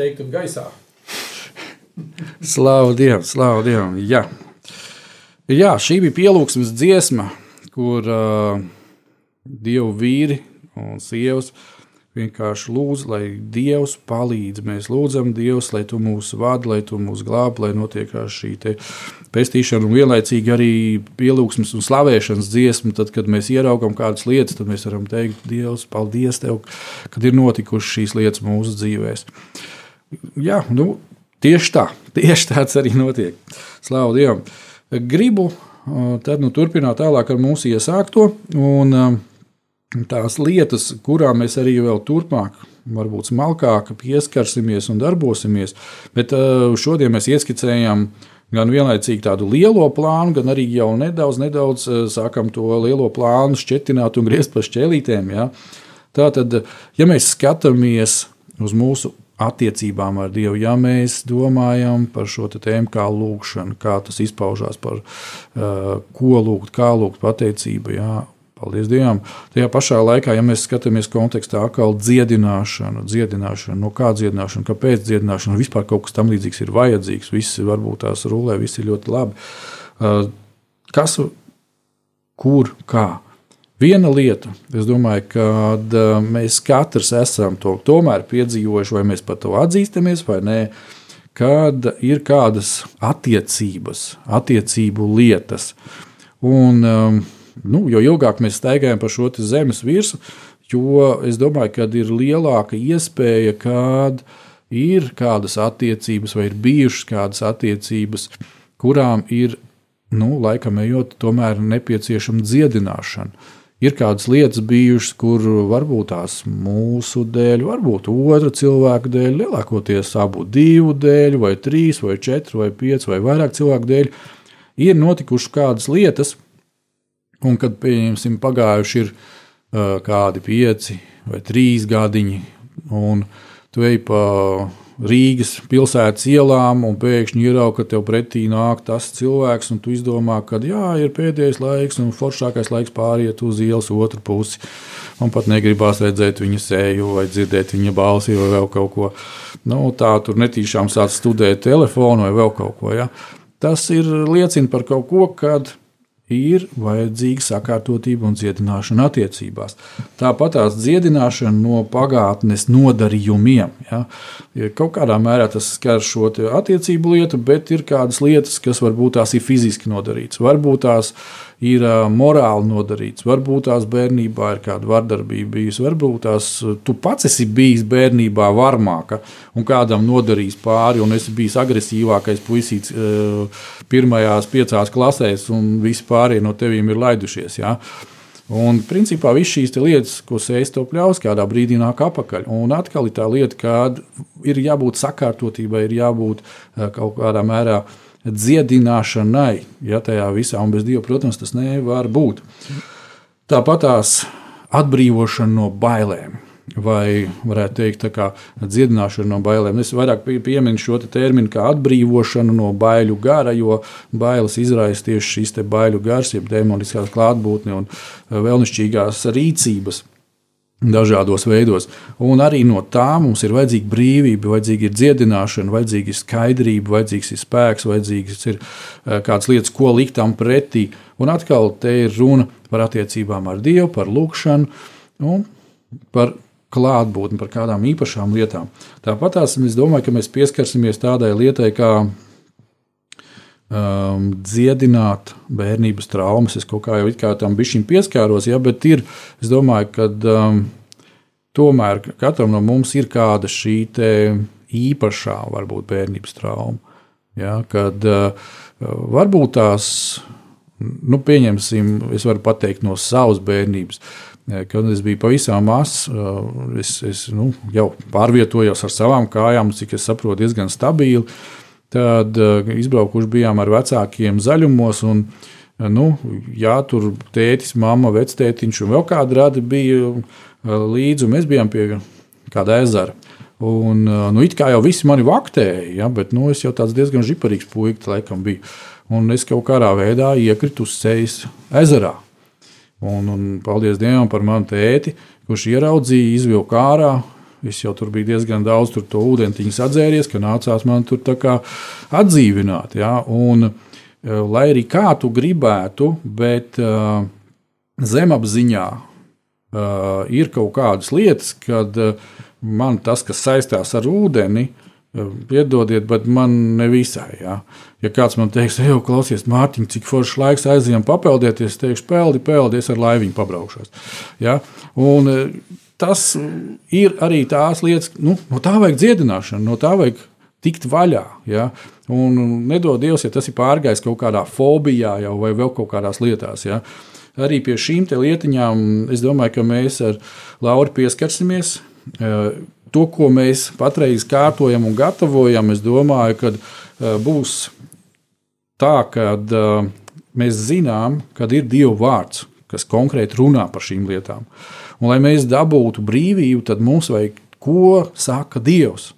teiktu, gaisā. Slavu Dievam, slavu Dievam. Jā. Jā, šī bija pielūgsmes dziesma, kur uh, dievu vīri un sievas vienkārši lūdz, lai Dievs palīdz. Mēs lūdzam Dievs, lai tu mūs vadi, lai tu mūs glāb, lai notiek šī pestīšana un vienlaicīgi arī pielūgsmes un slavēšanas dziesma. Tad, kad mēs ieraugam kādas lietas, tad mēs varam teikt, Dievs, paldies Tev, kad ir notikušas šīs lietas mūsu dzīvēm. Jā, nu, tieši tā, tieši tāds arī notiek. Slavu Dievam! Gribu tad nu, turpināt tālāk ar mūsu iesākto. Un, tās lietas, kurām mēs arī vēl turpmāk, varbūt smalkāk pieskarsimies un darbosimies. Bet uh, šodien mēs ieskicējām gan vienlaicīgi tādu lielo plānu, gan arī jau nedaudz, nedaudz uh, sākam to lielo plānu šķietināt un griezt pa šķēlītēm. Ja? Tātad, ja mēs skatāmies uz mūsu attiecībām ar Dievu, ja mēs domājam par šo tēmu, kā lūkšana, kā tas izpaužās, par uh, ko lūgt, kā lūgt pateicību. Ja? Paldies Dievam. Tajā pašā laikā, ja mēs skatāmies kontekstā, atkal dziedināšanu, dziedināšanu, no kā dziedināšana, kāpēc dziedināšana, vispār kaut kas tam līdzīgs ir vajadzīgs. Viss varbūt tās rulē, viss ir ļoti labi. Uh, kas, kur, kā? Viena lieta, es domāju, ka uh, mēs katrs esam to tomēr piedzīvojuši, vai mēs par to atzīstamies vai nē, kad ir kādas attiecības, attiecību lietas. Un, um, nu, jo ilgāk mēs staigājam pa šo zemes virsmu, jo es domāju, ka ir lielāka iespēja, kad ir kādas attiecības vai ir bijušas kādas attiecības, kurām ir, nu, laikam ejot, tomēr nepieciešama dziedināšana. Ir kādas lietas bijušas, kur varbūt tās mūsu dēļ, varbūt otra cilvēka dēļ, lielākoties abu divu dēļ, vai trīs, vai četru, vai pieci, vai vairāk cilvēku dēļ, ir notikušas kādas lietas, Un kad pieņemsim, pagājuši ir kādi pieci vai trīs gadiņi, un tu ej pa Rīgas pilsētas ielām, un pēkšņi ieraugi, ka tev pretī nāk tas cilvēks, un tu izdomā, ka jā, ir pēdējais laiks, un foršākais laiks pāriet uz ielas otru pusi. Man pat negribās redzēt viņa seju, vai dzirdēt viņa balsi, vai vēl kaut ko. Nu, tā tur netīšām sāc studēt telefonu vai vēl kaut ko. Ja? Tas ir liecina par kaut ko, kad ir vajadzīga sakārtotība un dziedināšana attiecībās. Tāpat tās dziedināšana no pagātnes nodarījumiem. Ja? Kaut kādā mērā tas skar šo attiecību lietu, bet ir kādas lietas, kas varbūt tās ir fiziski nodarītas. Varbūt tās ir morāli nodarīts, varbūt tās bērnībā ir kāda vardarbība bijusi, varbūt tās tu pats esi bijis bērnībā varmāka un kādam nodarījis pāri, un esi bijis agresīvākais puisīts pirmajās piecās klasēs, un visi pārējie no tevīm ir laidušies. Ja? Un, principā, visas šīs lietas, ko sēž to pļaus, kādā brīdī nāk apakaļ. Un atkal ir tā lieta, ka ir jābūt sakārtotībai, ir jābūt kaut kādā mērā dziedināšanai, ja tajā visā, un bez Dieva, protams, tas nevar būt. Tāpat tās atbrīvošana no bailēm vai varētu teikt, kā dziedināšana no bailēm. Es vairāk pieminu šo te terminu kā atbrīvošanu no baiļu gara, jo bailes izraisa tieši šīs baiļu gars, jeb demoniskās klātbūtne un e, vēlnišķīgās rīcības. Dažādos veidos. Un arī no tā mums ir vajadzīga brīvība, vajadzīga ir dziedināšana, vajadzīga ir skaidrība, vajadzīgs ir spēks, vajadzīgas ir e, kādas lietas, ko likt tam pretī. Un atkal te ir runa par attiecībām ar Dievu, par lūgšanu un par klātbūtni, par kādām īpašām lietām. Tāpat tās es domāju, ka mēs pieskarsimies tādai lietai, kā um, dziedināt bērnības traumas. Es kaut kā jau tam bišķiņ pieskāros, ja, bet ir, es domāju, ka um, tomēr katram no mums ir kāda šī īpašā, varbūt, bērnības trauma. Ja, kad uh, varbūt tās, nu, pieņemsim, es varu pateikt no savas bērnības. Uh, Kad es biju pavisam mazs, es, es nu, jau pārvietojos ar savām kājām, cik es saprotu, diezgan stabili. Tad izbraukuši bijām ar vecākiem zaļumos. Un, nu, jā, tur tētis, mamma, vectētiņš un vēl kāda rada bija līdzi. Mēs bijām pie kāda ezera. Un, nu, it kā jau visi mani vaktēja, ja, bet nu, es jau tāds diezgan žiparīgs puisis laikam biju. Un es kaut kādā veidā iekritu uz ceļa ezerā. Un, un paldies Dievam par manu tēti, kurš ieraudzīja, izvilka ārā. Es jau tur biju diezgan daudz to ūdeni sadzēries, ka nācās man tur atdzīvināt. Ja? Un, eh, lai arī kā tu gribētu, bet uh, zemapziņā uh, ir kaut kādas lietas, kad uh, man tas, kas saistās ar ūdeni, uh, piedodiet, bet man nevisai. Ja, ja kāds man teiks, ej, klausies, Mārtiņ, cik foršs laiks aizjām papeldēties, es teikšu, peldi, peldi, es ar laiviņu pabraukšos. Ja, un, uh, tas ir arī tās lietas, nu, no tā vajag dziedināšanu, no tā vajag tikt vaļā. Ja? Un nedod Dievs, ja tas ir pārgājis kaut kādā fobijā jau, vai vēl kaut kādās lietās. Ja? Arī pie šīm lietiņām es domāju, ka mēs ar Lauru pieskarsimies. To, ko mēs patreiz kārtojam un gatavojam, es domāju, ka būs tā, ka mēs zinām, kad ir Dieva vārds, kas konkrēti runā par šīm lietām. Un, lai mēs dabūtu brīvību, tad mums vajag, ko saka Dievs.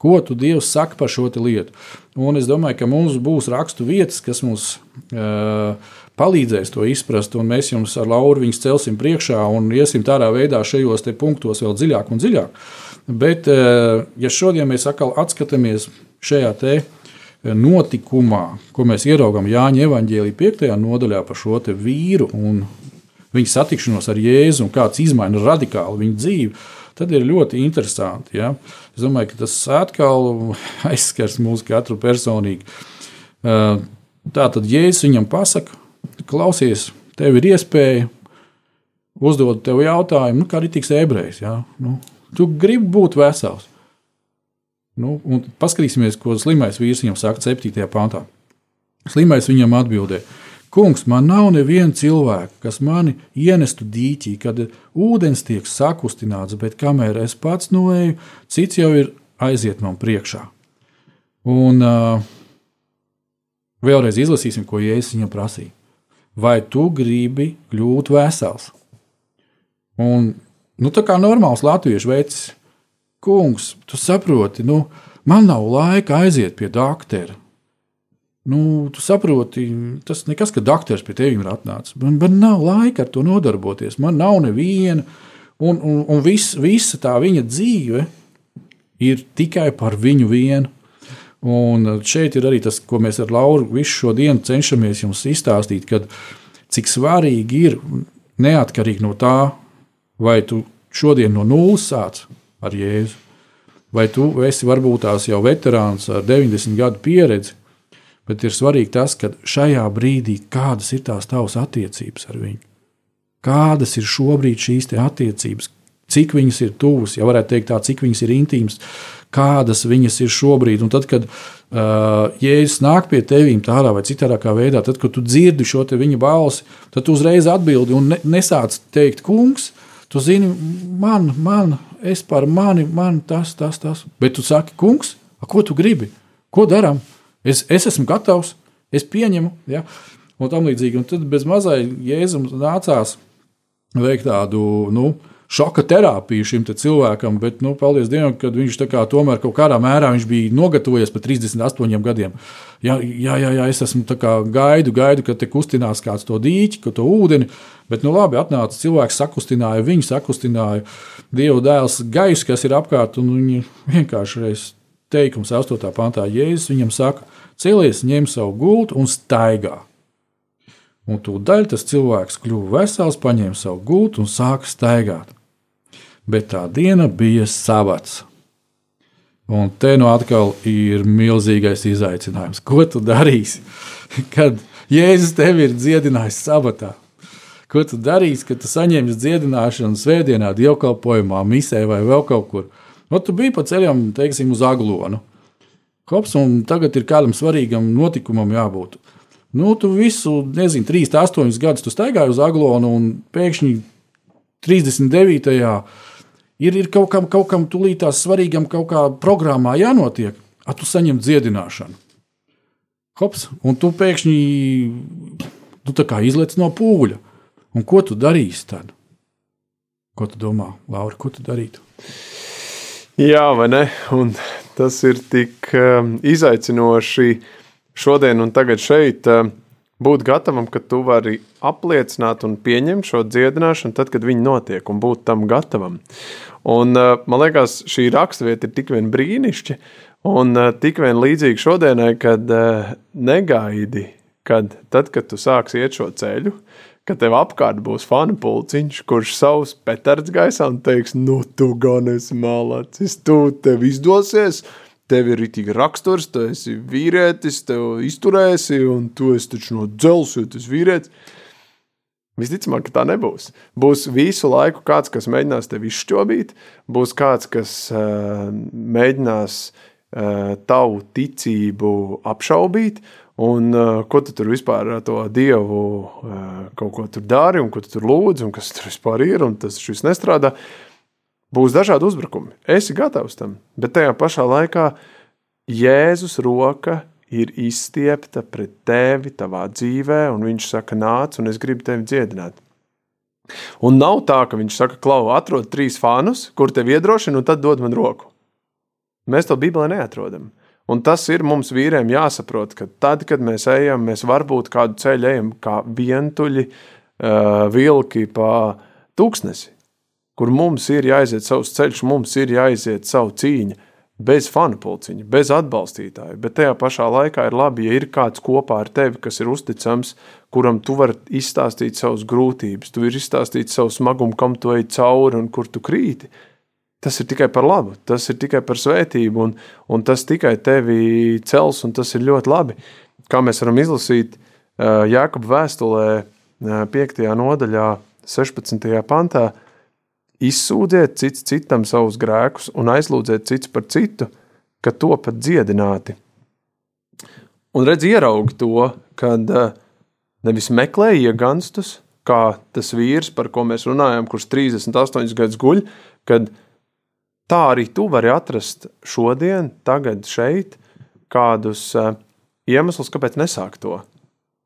Ko tu Dievs saka par šo lietu? Un es domāju, ka mums būs rakstu vietas, kas mums uh, palīdzēs to izprast, un mēs jums ar Lauru viņus celsim priekšā un iesim tādā veidā šajos punktos vēl dziļāk un dziļāk. Bet, uh, ja šodien mēs atkal atskatāmies šajā te notikumā, ko mēs ieraugām Jāņa evanģēlī 5. nodaļā par šo vīru un viņa satikšanos ar Jēzu un kāds izmaina radikāli viņa dzīvi, tad ir ļoti interesanti. Ja? Es domāju, ka tas atkal aizskars mūsu katru personīgi. Tā tad Jēzus viņam pasaka, klausies, tev ir iespēja uzdot tev jautājumu, nu, kā arī tiks ebrejs. Ja? Nu, tu gribi būt vesels. Nu, paskatīsimies, ko slimais vīrs viņam saka 7. pantā. Slimais viņam atbildēja Kungs, man nav neviena cilvēka, kas mani ienestu dīķī, kad ūdens tiek sakustināts, bet kamēr es pats noeju, cits jau ir aiziet man priekšā. Un uh, vēlreiz izlasīsim, ko Jēzus viņam prasīja. Vai tu gribi kļūt vesels? Un, nu, tā kā normāls latviešu veids, kungs, tu saproti, nu, man nav laika aiziet pie doktora Nu, tu saproti, tas nekas, ka doktors pie tevis ir atnācis. Man, man nav laika ar to nodarboties. Man nav neviena. Un, un, un vis, visa tā viņa dzīve ir tikai par viņu vienu. Un šeit ir arī tas, ko mēs ar Lauru visu šo dienu cenšamies jums izstāstīt, kad cik svarīgi ir neatkarīgi no tā, vai tu šodien no nulles sāc ar Jēzu, vai tu esi varbūt tās jau veterāns ar 90 gadu pieredzi bet ir svarīgi tas, ka šajā brīdī kādas ir tās tavas attiecības ar viņu. Kādas ir šobrīd šīs attiecības, cik viņas ir tuvas, ja varētu teikt tā, cik viņas ir intīmas, kādas viņas ir šobrīd. Un tad, kad uh, Jēzus nāk pie tevis tādā vai citādā veidā, tad, kad tu dzirdi šo viņa balsi, tad tu uzreiz atbildi un ne, nesāc teikt, kungs, tu zini, man, man, es par mani, man tas, tas, tas. Bet tu saki, kungs, ko tu gribi? Ko darām? Es, es esmu gatavs, es pieņemu. Ja? Un tam līdzīgi. Un tad bez mazai jēzum nācās veikt tādu nu, šoka terapiju šim cilvēkam, bet, nu, paldies Dievam, ka viņš kā, tomēr kaut kādā mērā bija nogatavojies par 38 gadiem. Jā, jā, jā, jā es esmu kā, gaidu, gaidu, kad te kustinās kāds to dīķi, ka to ūdeni, bet, nu, labi, atnāca cilvēks, sakustināja, viņu sakustināja Dieva dēls gaisu, kas ir apkārt, un viņi vienkārši reiz teikums 8. pantā Jēzus viņam saka, celies, ņem savu gultu un staigā. Un tūdaļ tas cilvēks kļuva vesels, paņēma savu gultu un sāka staigāt. Bet tā diena bija sabats. Un te nu atkal ir milzīgais izaicinājums. Ko tu darīsi, kad Jēzus tevi ir dziedinājis sabatā? Ko tu darīsi, kad tu saņemsi dziedināšanu svētdienā, dievkalpojumā, misē vai vēl kaut kur? Nu, tu biji pa ceļam, teiksim, uz aglonu. Hops, un tagad ir kādam svarīgam notikumam jābūt. Nu, tu visu, nezinu, 3, 8 gadus staigāji uz aglonu, un pēkšņi 39. ir, ir kaut kam, kaut kam tūlītās svarīgam kaut kā programmā jānotiek, a tu saņem dziedināšanu. Hops, un tu pēkšņi tu izlec no pūļa. Un ko tu darīsi tad? Ko tu domā, Laura, ko tu darītu? Jā, vai ne? Un tas ir tik um, izaicinoši šodien un tagad šeit. Um, būt gatavam, ka tu vari apliecināt un pieņemt šo dziedināšanu, tad, kad viņi notiek, un būt tam gatavam. Un, uh, man liekas, šī raksturvieta ir tik vien brīnišķīga, un tik vien līdzīga šodienai, kad negaidi, kad tad, kad tu sāksi iet šo ceļu, ka tev apkārt būs fanu pulciņš, kurš savus petards gaisā un teiks, nu tu gan esi malacis, tu tev izdosies, tev ir itīgi raksturs, tu esi vīrietis, tev izturēsi un tu esi taču no dzels, jo esi vīrietis. Visticamāk, ka tā nebūs. Būs visu laiku kāds, kas mēģinās tevi izšķobīt, būs kāds, kas uh, mēģinās uh, tavu ticību apšaubīt, un uh, ko tu tur vispār ar to dievu uh, kaut ko tur dari, un ko tu tur lūdzi, un kas tur vispār ir, un tas šis nestrādā. Būs dažādi uzbrukumi. Esi gatavs tam, bet tajā pašā laikā Jēzus roka ir izstiepta pret tevi, tavā dzīvē, un viņš saka, nāc, un es gribu tevi dziedināt. Un nav tā, ka viņš saka, klau, atrod trīs fānus, kur tevi iedrošina, un tad dod man roku. Mēs to Bībelē neatrodam. Un tas ir mums vīriem jāsaprot, ka tad, kad mēs ejam, mēs varbūt kādu ceļu ejam kā vientuļi uh, vilki pa tūkstnesi, kur mums ir jāiziet savs ceļš, mums ir jāiziet savu cīņu bez fanu pulciņa, bez atbalstītāja. Bet tajā pašā laikā ir labi, ja ir kāds kopā ar tevi, kas ir uzticams, kuram tu vari izstāstīt savas grūtības, tu vari izstāstīt savu smagumu, kam tu ej cauri un kur tu krīti. Tas ir tikai par labu, tas ir tikai par svētību, un, un tas tikai tevi cels, un tas ir ļoti labi. Kā mēs varam izlasīt Jākapa vēstulē, 5. nodaļā, 16. pantā, Izsūdziet cits citam savus grēkus un aizlūdziet cits par citu, ka topat dziedināti. Un redz, ieraugi to, kad eh, nevis meklē ieganstus, kā tas vīrs, par ko mēs runājam, kurš 38 gadus guļ, kad tā arī tu vari atrast šodien, tagad, šeit, kādus eh, iemeslus, kāpēc nesākt to.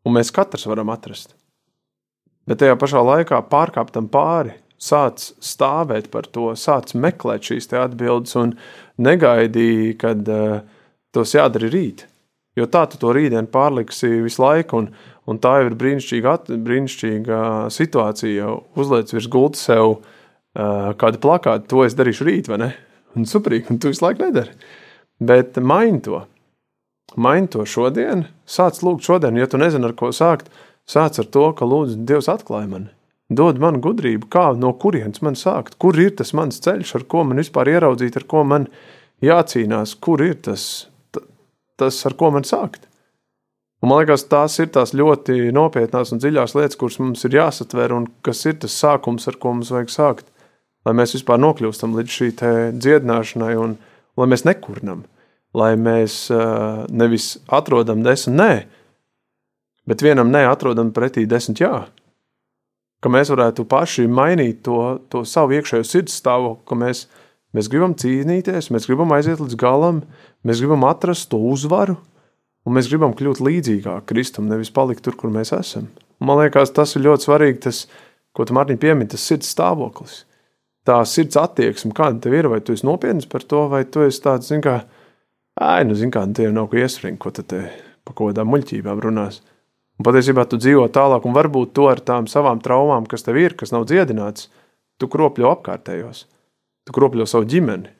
Un mēs katrs varam atrast. Bet tajā pašā laikā pārkāptam pāri, sāc stāvēt par to, sāc meklēt šīs atbildes un negaidīji, kad uh, tos jādara rīt. Jo tā tu to rītdienu pārliksi visu laiku, un, un tā jau ir brīnišķīga, brīnišķīga situācija. Uzliec virs gultas sev uh, kādu plakātu, to es darīšu rīt, vai ne? Un superīgi, un tu visu laiku nedari. Bet maini to. Maini to šodien, sāc lūgt šodien, ja tu nezini, ar ko sākt, sāc ar to, ka lūdzu Dievs atklāj mani dod man gudrību, kā no kurienes man sākt, kur ir tas mans ceļš, ar ko man vispār ieraudzīt, ar ko man jācīnās, kur ir tas, tas ar ko man sākt. Un man liekas, tās ir tās ļoti nopietnās un dziļās lietas, kuras mums ir jāsatver, un kas ir tas sākums, ar ko mums vajag sākt. Lai mēs vispār nokļūstam līdz šī dziedināšanai, un lai mēs nekurnam, lai mēs uh, nevis atrodam desmit nē, bet vienam nē atrodam pretī desmit jā ka mēs varētu paši mainīt to, to savu iekšējo sirds stāvokli, ka mēs, mēs gribam cīnīties, mēs gribam aiziet līdz galam, mēs gribam atrast to uzvaru, un mēs gribam kļūt līdzīgāk Kristum, nevis palikt tur, kur mēs esam. Man liekas, tas ir ļoti svarīgi, tas, ko tu Mārtiņ piemini, tas sirds stāvoklis. Tā sirds attieksme, kāda tev ir, vai tu esi nopietns par to, vai tu esi tāds, zin kā, ai, nu, zin kā, nu, tie nav ko iesprings, ko te pa kaut kādām muļķībām runās. Un patiesībā tu dzīvo tālāk, un varbūt to ar tām savām traumām, kas tev ir, kas nav dziedināts, tu kropļo apkārtējos. Tu kropļo savu ģimeni,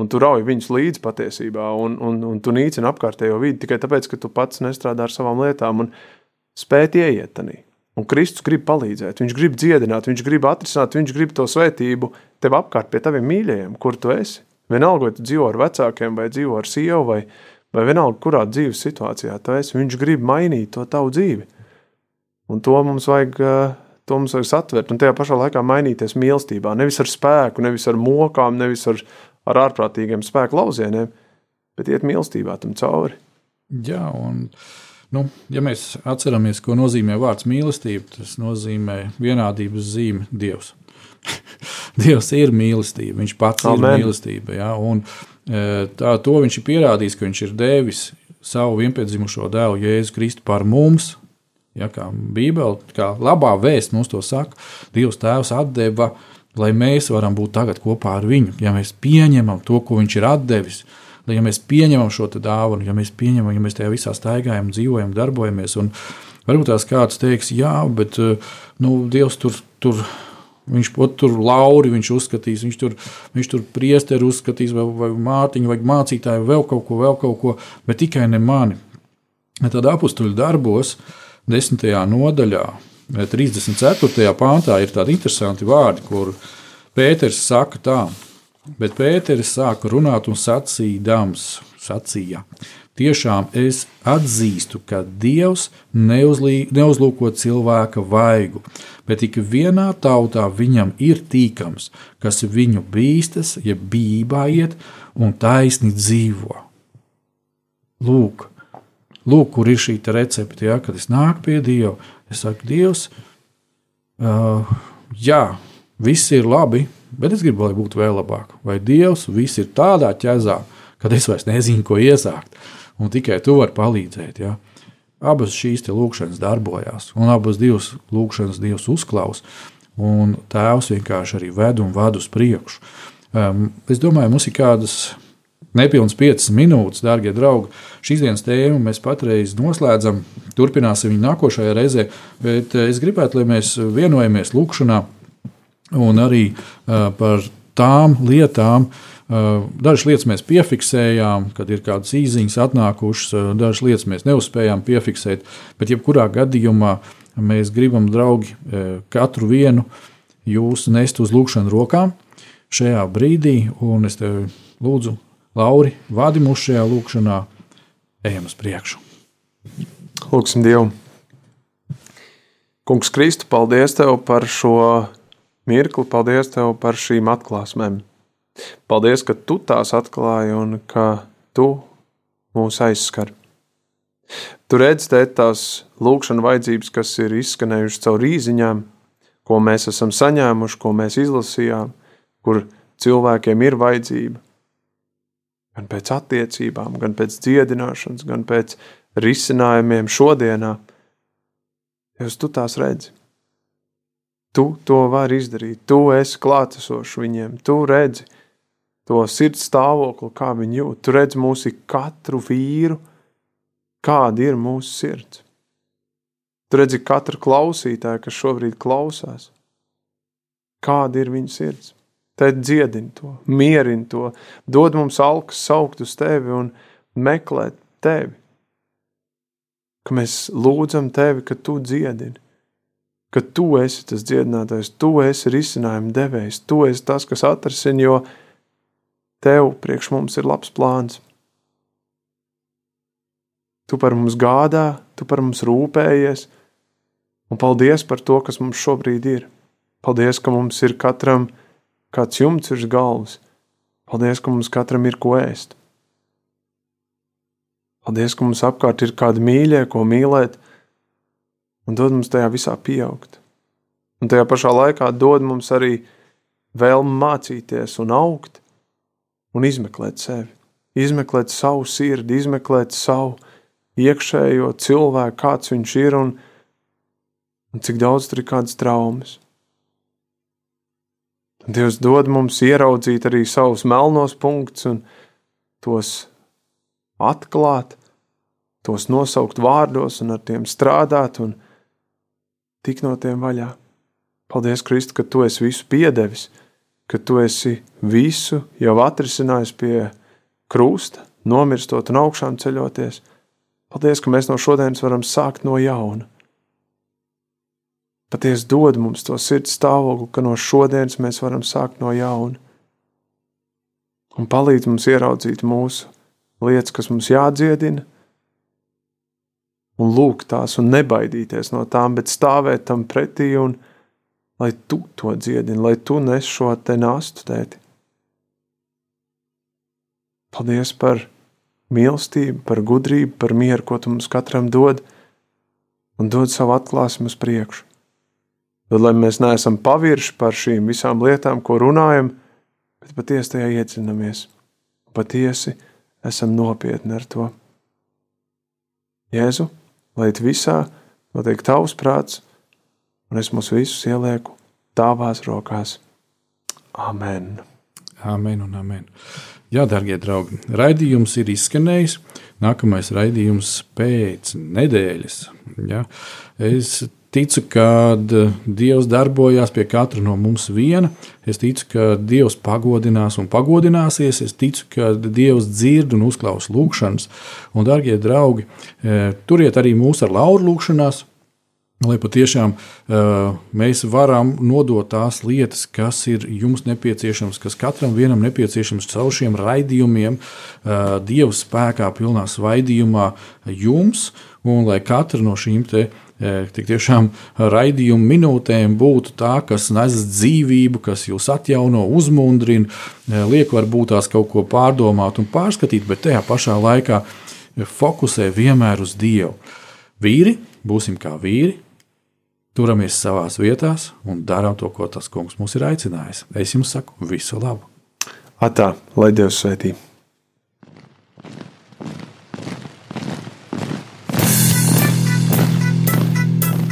un tu rauj viņus līdzi patiesībā, un, un, un tu nīcini apkārtējo vidi tikai tāpēc, ka tu pats nestrādā ar savām lietām un spēt ieiet tanī. Un Kristus grib palīdzēt, viņš grib dziedināt, viņš grib atrisināt, viņš grib to svētību tev apkārt pie taviem mīļajiem, kur tu esi. Vienalga, vai tu dzīvo ar vecākiem, vai dzīvo ar sievu, vai, vai vienalga, kurā dzīves situācijā tu esi, viņš grib mainīt to tavu dzīvi. Un to mums vajag, eh, to mums vajag satvert, un tajā pašā laikā mainīties mīlestībā. Nevis ar spēku, nevis ar mokām, nevis ar, ar ārprātīgiem spēku laucieniem, bet iet mīlestībā tam cauri. Jā, un nu, ja mēs atceramies, ko nozīmē vārds mīlestība, tas nozīmē vienādības zīme Dievs. Dievs ir mīlestība, Viņš pats Amen. ir mīlestība. Ja? Un, Tā, to viņš ir pierādījis, ka viņš ir devis savu vienpiedzimušo dēlu Jēzu Kristu par mums. Ja, kā Bībele, kā labā vēsts mums to saka, Dievs Tēvs deva, lai mēs varam būt tagad kopā ar viņu. Ja mēs pieņemam to, ko viņš ir devis, ja mēs pieņemam šo dāvanu, ja mēs pieņemam, ja mēs tajā visā staigājam, dzīvojam, darbojamies. Un varbūt tās kāds teiks, jā, bet nu, Dievs tur. tur Viņš tur lauri, viņš uzskatīs, viņš tur, viņš tur priesteri uzskatīs, vai, vai mātiņu, vai mācītāju, vēl kaut ko, vēl kaut ko, bet tikai ne mani. Tad apakstuļu darbos, desmitajā nodaļā, 34. pāntā ir tādi interesanti vārdi, kur Pēters saka tā, bet Pēters sāka runāt un sacīdams, sacīja, tiešām es atzīstu, ka Dievs neuzlī, neuzlūko cilvēka vaigu, bet ik vienā tautā viņam ir tīkams, kas viņu bīstas, ja bībā iet un taisni dzīvo. Lūk, lūk kur ir šī recepte, ja, kad es nāku pie Dieva, es saku, Dievs, uh, jā, viss ir labi, bet es gribu, lai būtu vēl labāk. Vai Dievs, viss ir tādā ķezā, kad es vairs nezinu, ko iesākt, un tikai tu vari palīdzēt. Ja? Abas šīs lūkšanas darbojās, un abas divas lūkšanas Dievs uzklaus, un Tēvs vienkārši arī ved un vada uz priekšu. Um, es domāju, mums ir kādas nepilnas piecas minūtes, darbie draugi. Šīs dienas tēmu mēs patreiz noslēdzam, turpināsim viņu nākošajā reizē, bet es gribētu, lai mēs vienojamies lūkšanā un arī uh, par tām lietām. Uh, dažas lietas mēs piefiksējām, kad ir kādas īsiņas atnākušas, uh, dažas lietas mēs neuzspējām piefiksēt. Bet, jebkurā gadījumā, mēs gribam, draugi, katru vienu jūs nest uz lūkšanu rokām šajā brīdī. Un es tev lūdzu, Lauri, vadi mūs šajā lūkšanā, ejam uz priekšu. Lūksim Dievu! Kungs, Kristu, paldies Tev par šo mirkli. Paldies Tev par šīm atklāsmēm. Paldies, ka Tu tās atklāji un ka Tu mūs aizskar. Tu redz, tēt, tās lūkšanas vajadzības, kas ir izskanējušas caur rīziņām, ko mēs esam saņēmuši, ko mēs izlasījām, kur cilvēkiem ir vajadzība. Gan pēc attiecībām, gan pēc dziedināšanas, gan pēc risinājumiem šodienā. Jūs tu tās redzi. Tu to vari izdarīt, tu esi klātesošs viņiem, tu redzi to sirds stāvokli, kā viņi jūt. Tu redzi mūsu katru vīru, kāda ir mūsu sirds. Tu redzi katru klausītāju, kas šobrīd klausās, kāda ir viņa sirds. Tad dziedini to, mierini to, dod mums alkas saukt uz tevi un meklēt tevi. Ka mēs lūdzam tevi, ka tu dziedini ka tu esi tas dziedinātājs, tu esi risinājuma devējs, tu esi tas, kas atrasina, jo tev priekš mums ir labs plāns. Tu par mums gādā, tu par mums rūpējies, un paldies par to, kas mums šobrīd ir. Paldies, ka mums ir katram kāds jumts virs galvas. Paldies, ka mums katram ir ko ēst. Paldies, ka mums apkārt ir kādi mīļie, ko mīlēt, un dod mums tajā visā pieaugt. Un tajā pašā laikā dod mums arī vēlmi mācīties un augt un izmeklēt sevi, izmeklēt savu sirdi, izmeklēt savu iekšējo cilvēku, kāds viņš ir un, un cik daudz tur ir kādas traumas. Dievs dod mums ieraudzīt arī savus melnos punktus un tos atklāt, tos nosaukt vārdos un ar tiem strādāt un tik no tiem vaļā. Paldies, Kristu, ka tu esi visu piedevis, ka tu esi visu jau atrisinājis pie krusta, nomirstot un augšām ceļoties. Paldies, ka mēs no šodienas varam sākt no jauna. Patiesi dod mums to sirds stāvokli, ka no šodienas mēs varam sākt no jauna. Un palīdz mums ieraudzīt mūsu lietas, kas mums jādziedina, un lūgt tās, un nebaidīties no tām, bet stāvēt tam pretī, un lai tu to dziedini, lai tu nes šo te nastu tēti. Paldies par mīlestību, par gudrību, par mieru, ko tu mums katram dod, un dod savu atklāsmu uz priekšu. Tad, lai mēs neesam pavirši par šīm visām lietām, ko runājam, bet patiesi tajā iedzinamies, patiesi esam nopietni ar to. Jēzu, lai visā notiek tavs prāts, un es mūs visus ielieku tavās rokās. Amen! Amen un amen. Jā, darbie draugi, raidījums ir izskanējis. Nākamais raidījums pēc nedēļas. Ja? Es ticu, ka Dievs darbojās pie katra no mums viena. Es ticu, ka Dievs pagodinās un pagodināsies. Es ticu, ka Dievs dzird un uzklausa lūgšanas. Un, darbie draugi, e, turiet arī mūsu ar Lauru lūgšanās. lai patiešām uh, mēs varam nodot tās lietas, kas ir jums nepieciešams, kas katram vienam nepieciešams caur šiem raidījumiem, uh, Dieva spēkā, pilnā svaidījumā jums, un lai katra no šīm te, uh, tik tiešām raidījuma minūtēm būtu tā, kas nes dzīvību, kas jūs atjauno, uzmundrina, liek varbūt tās kaut ko pārdomāt un pārskatīt, bet tajā pašā laikā fokusē vienmēr uz Dievu. Vīri, būsim kā vīri, turamies savā vietās un darām to, ko tas kungs mums ir aicinājis. Es jums saku, visu labu! Atā, lai Dievs svētī!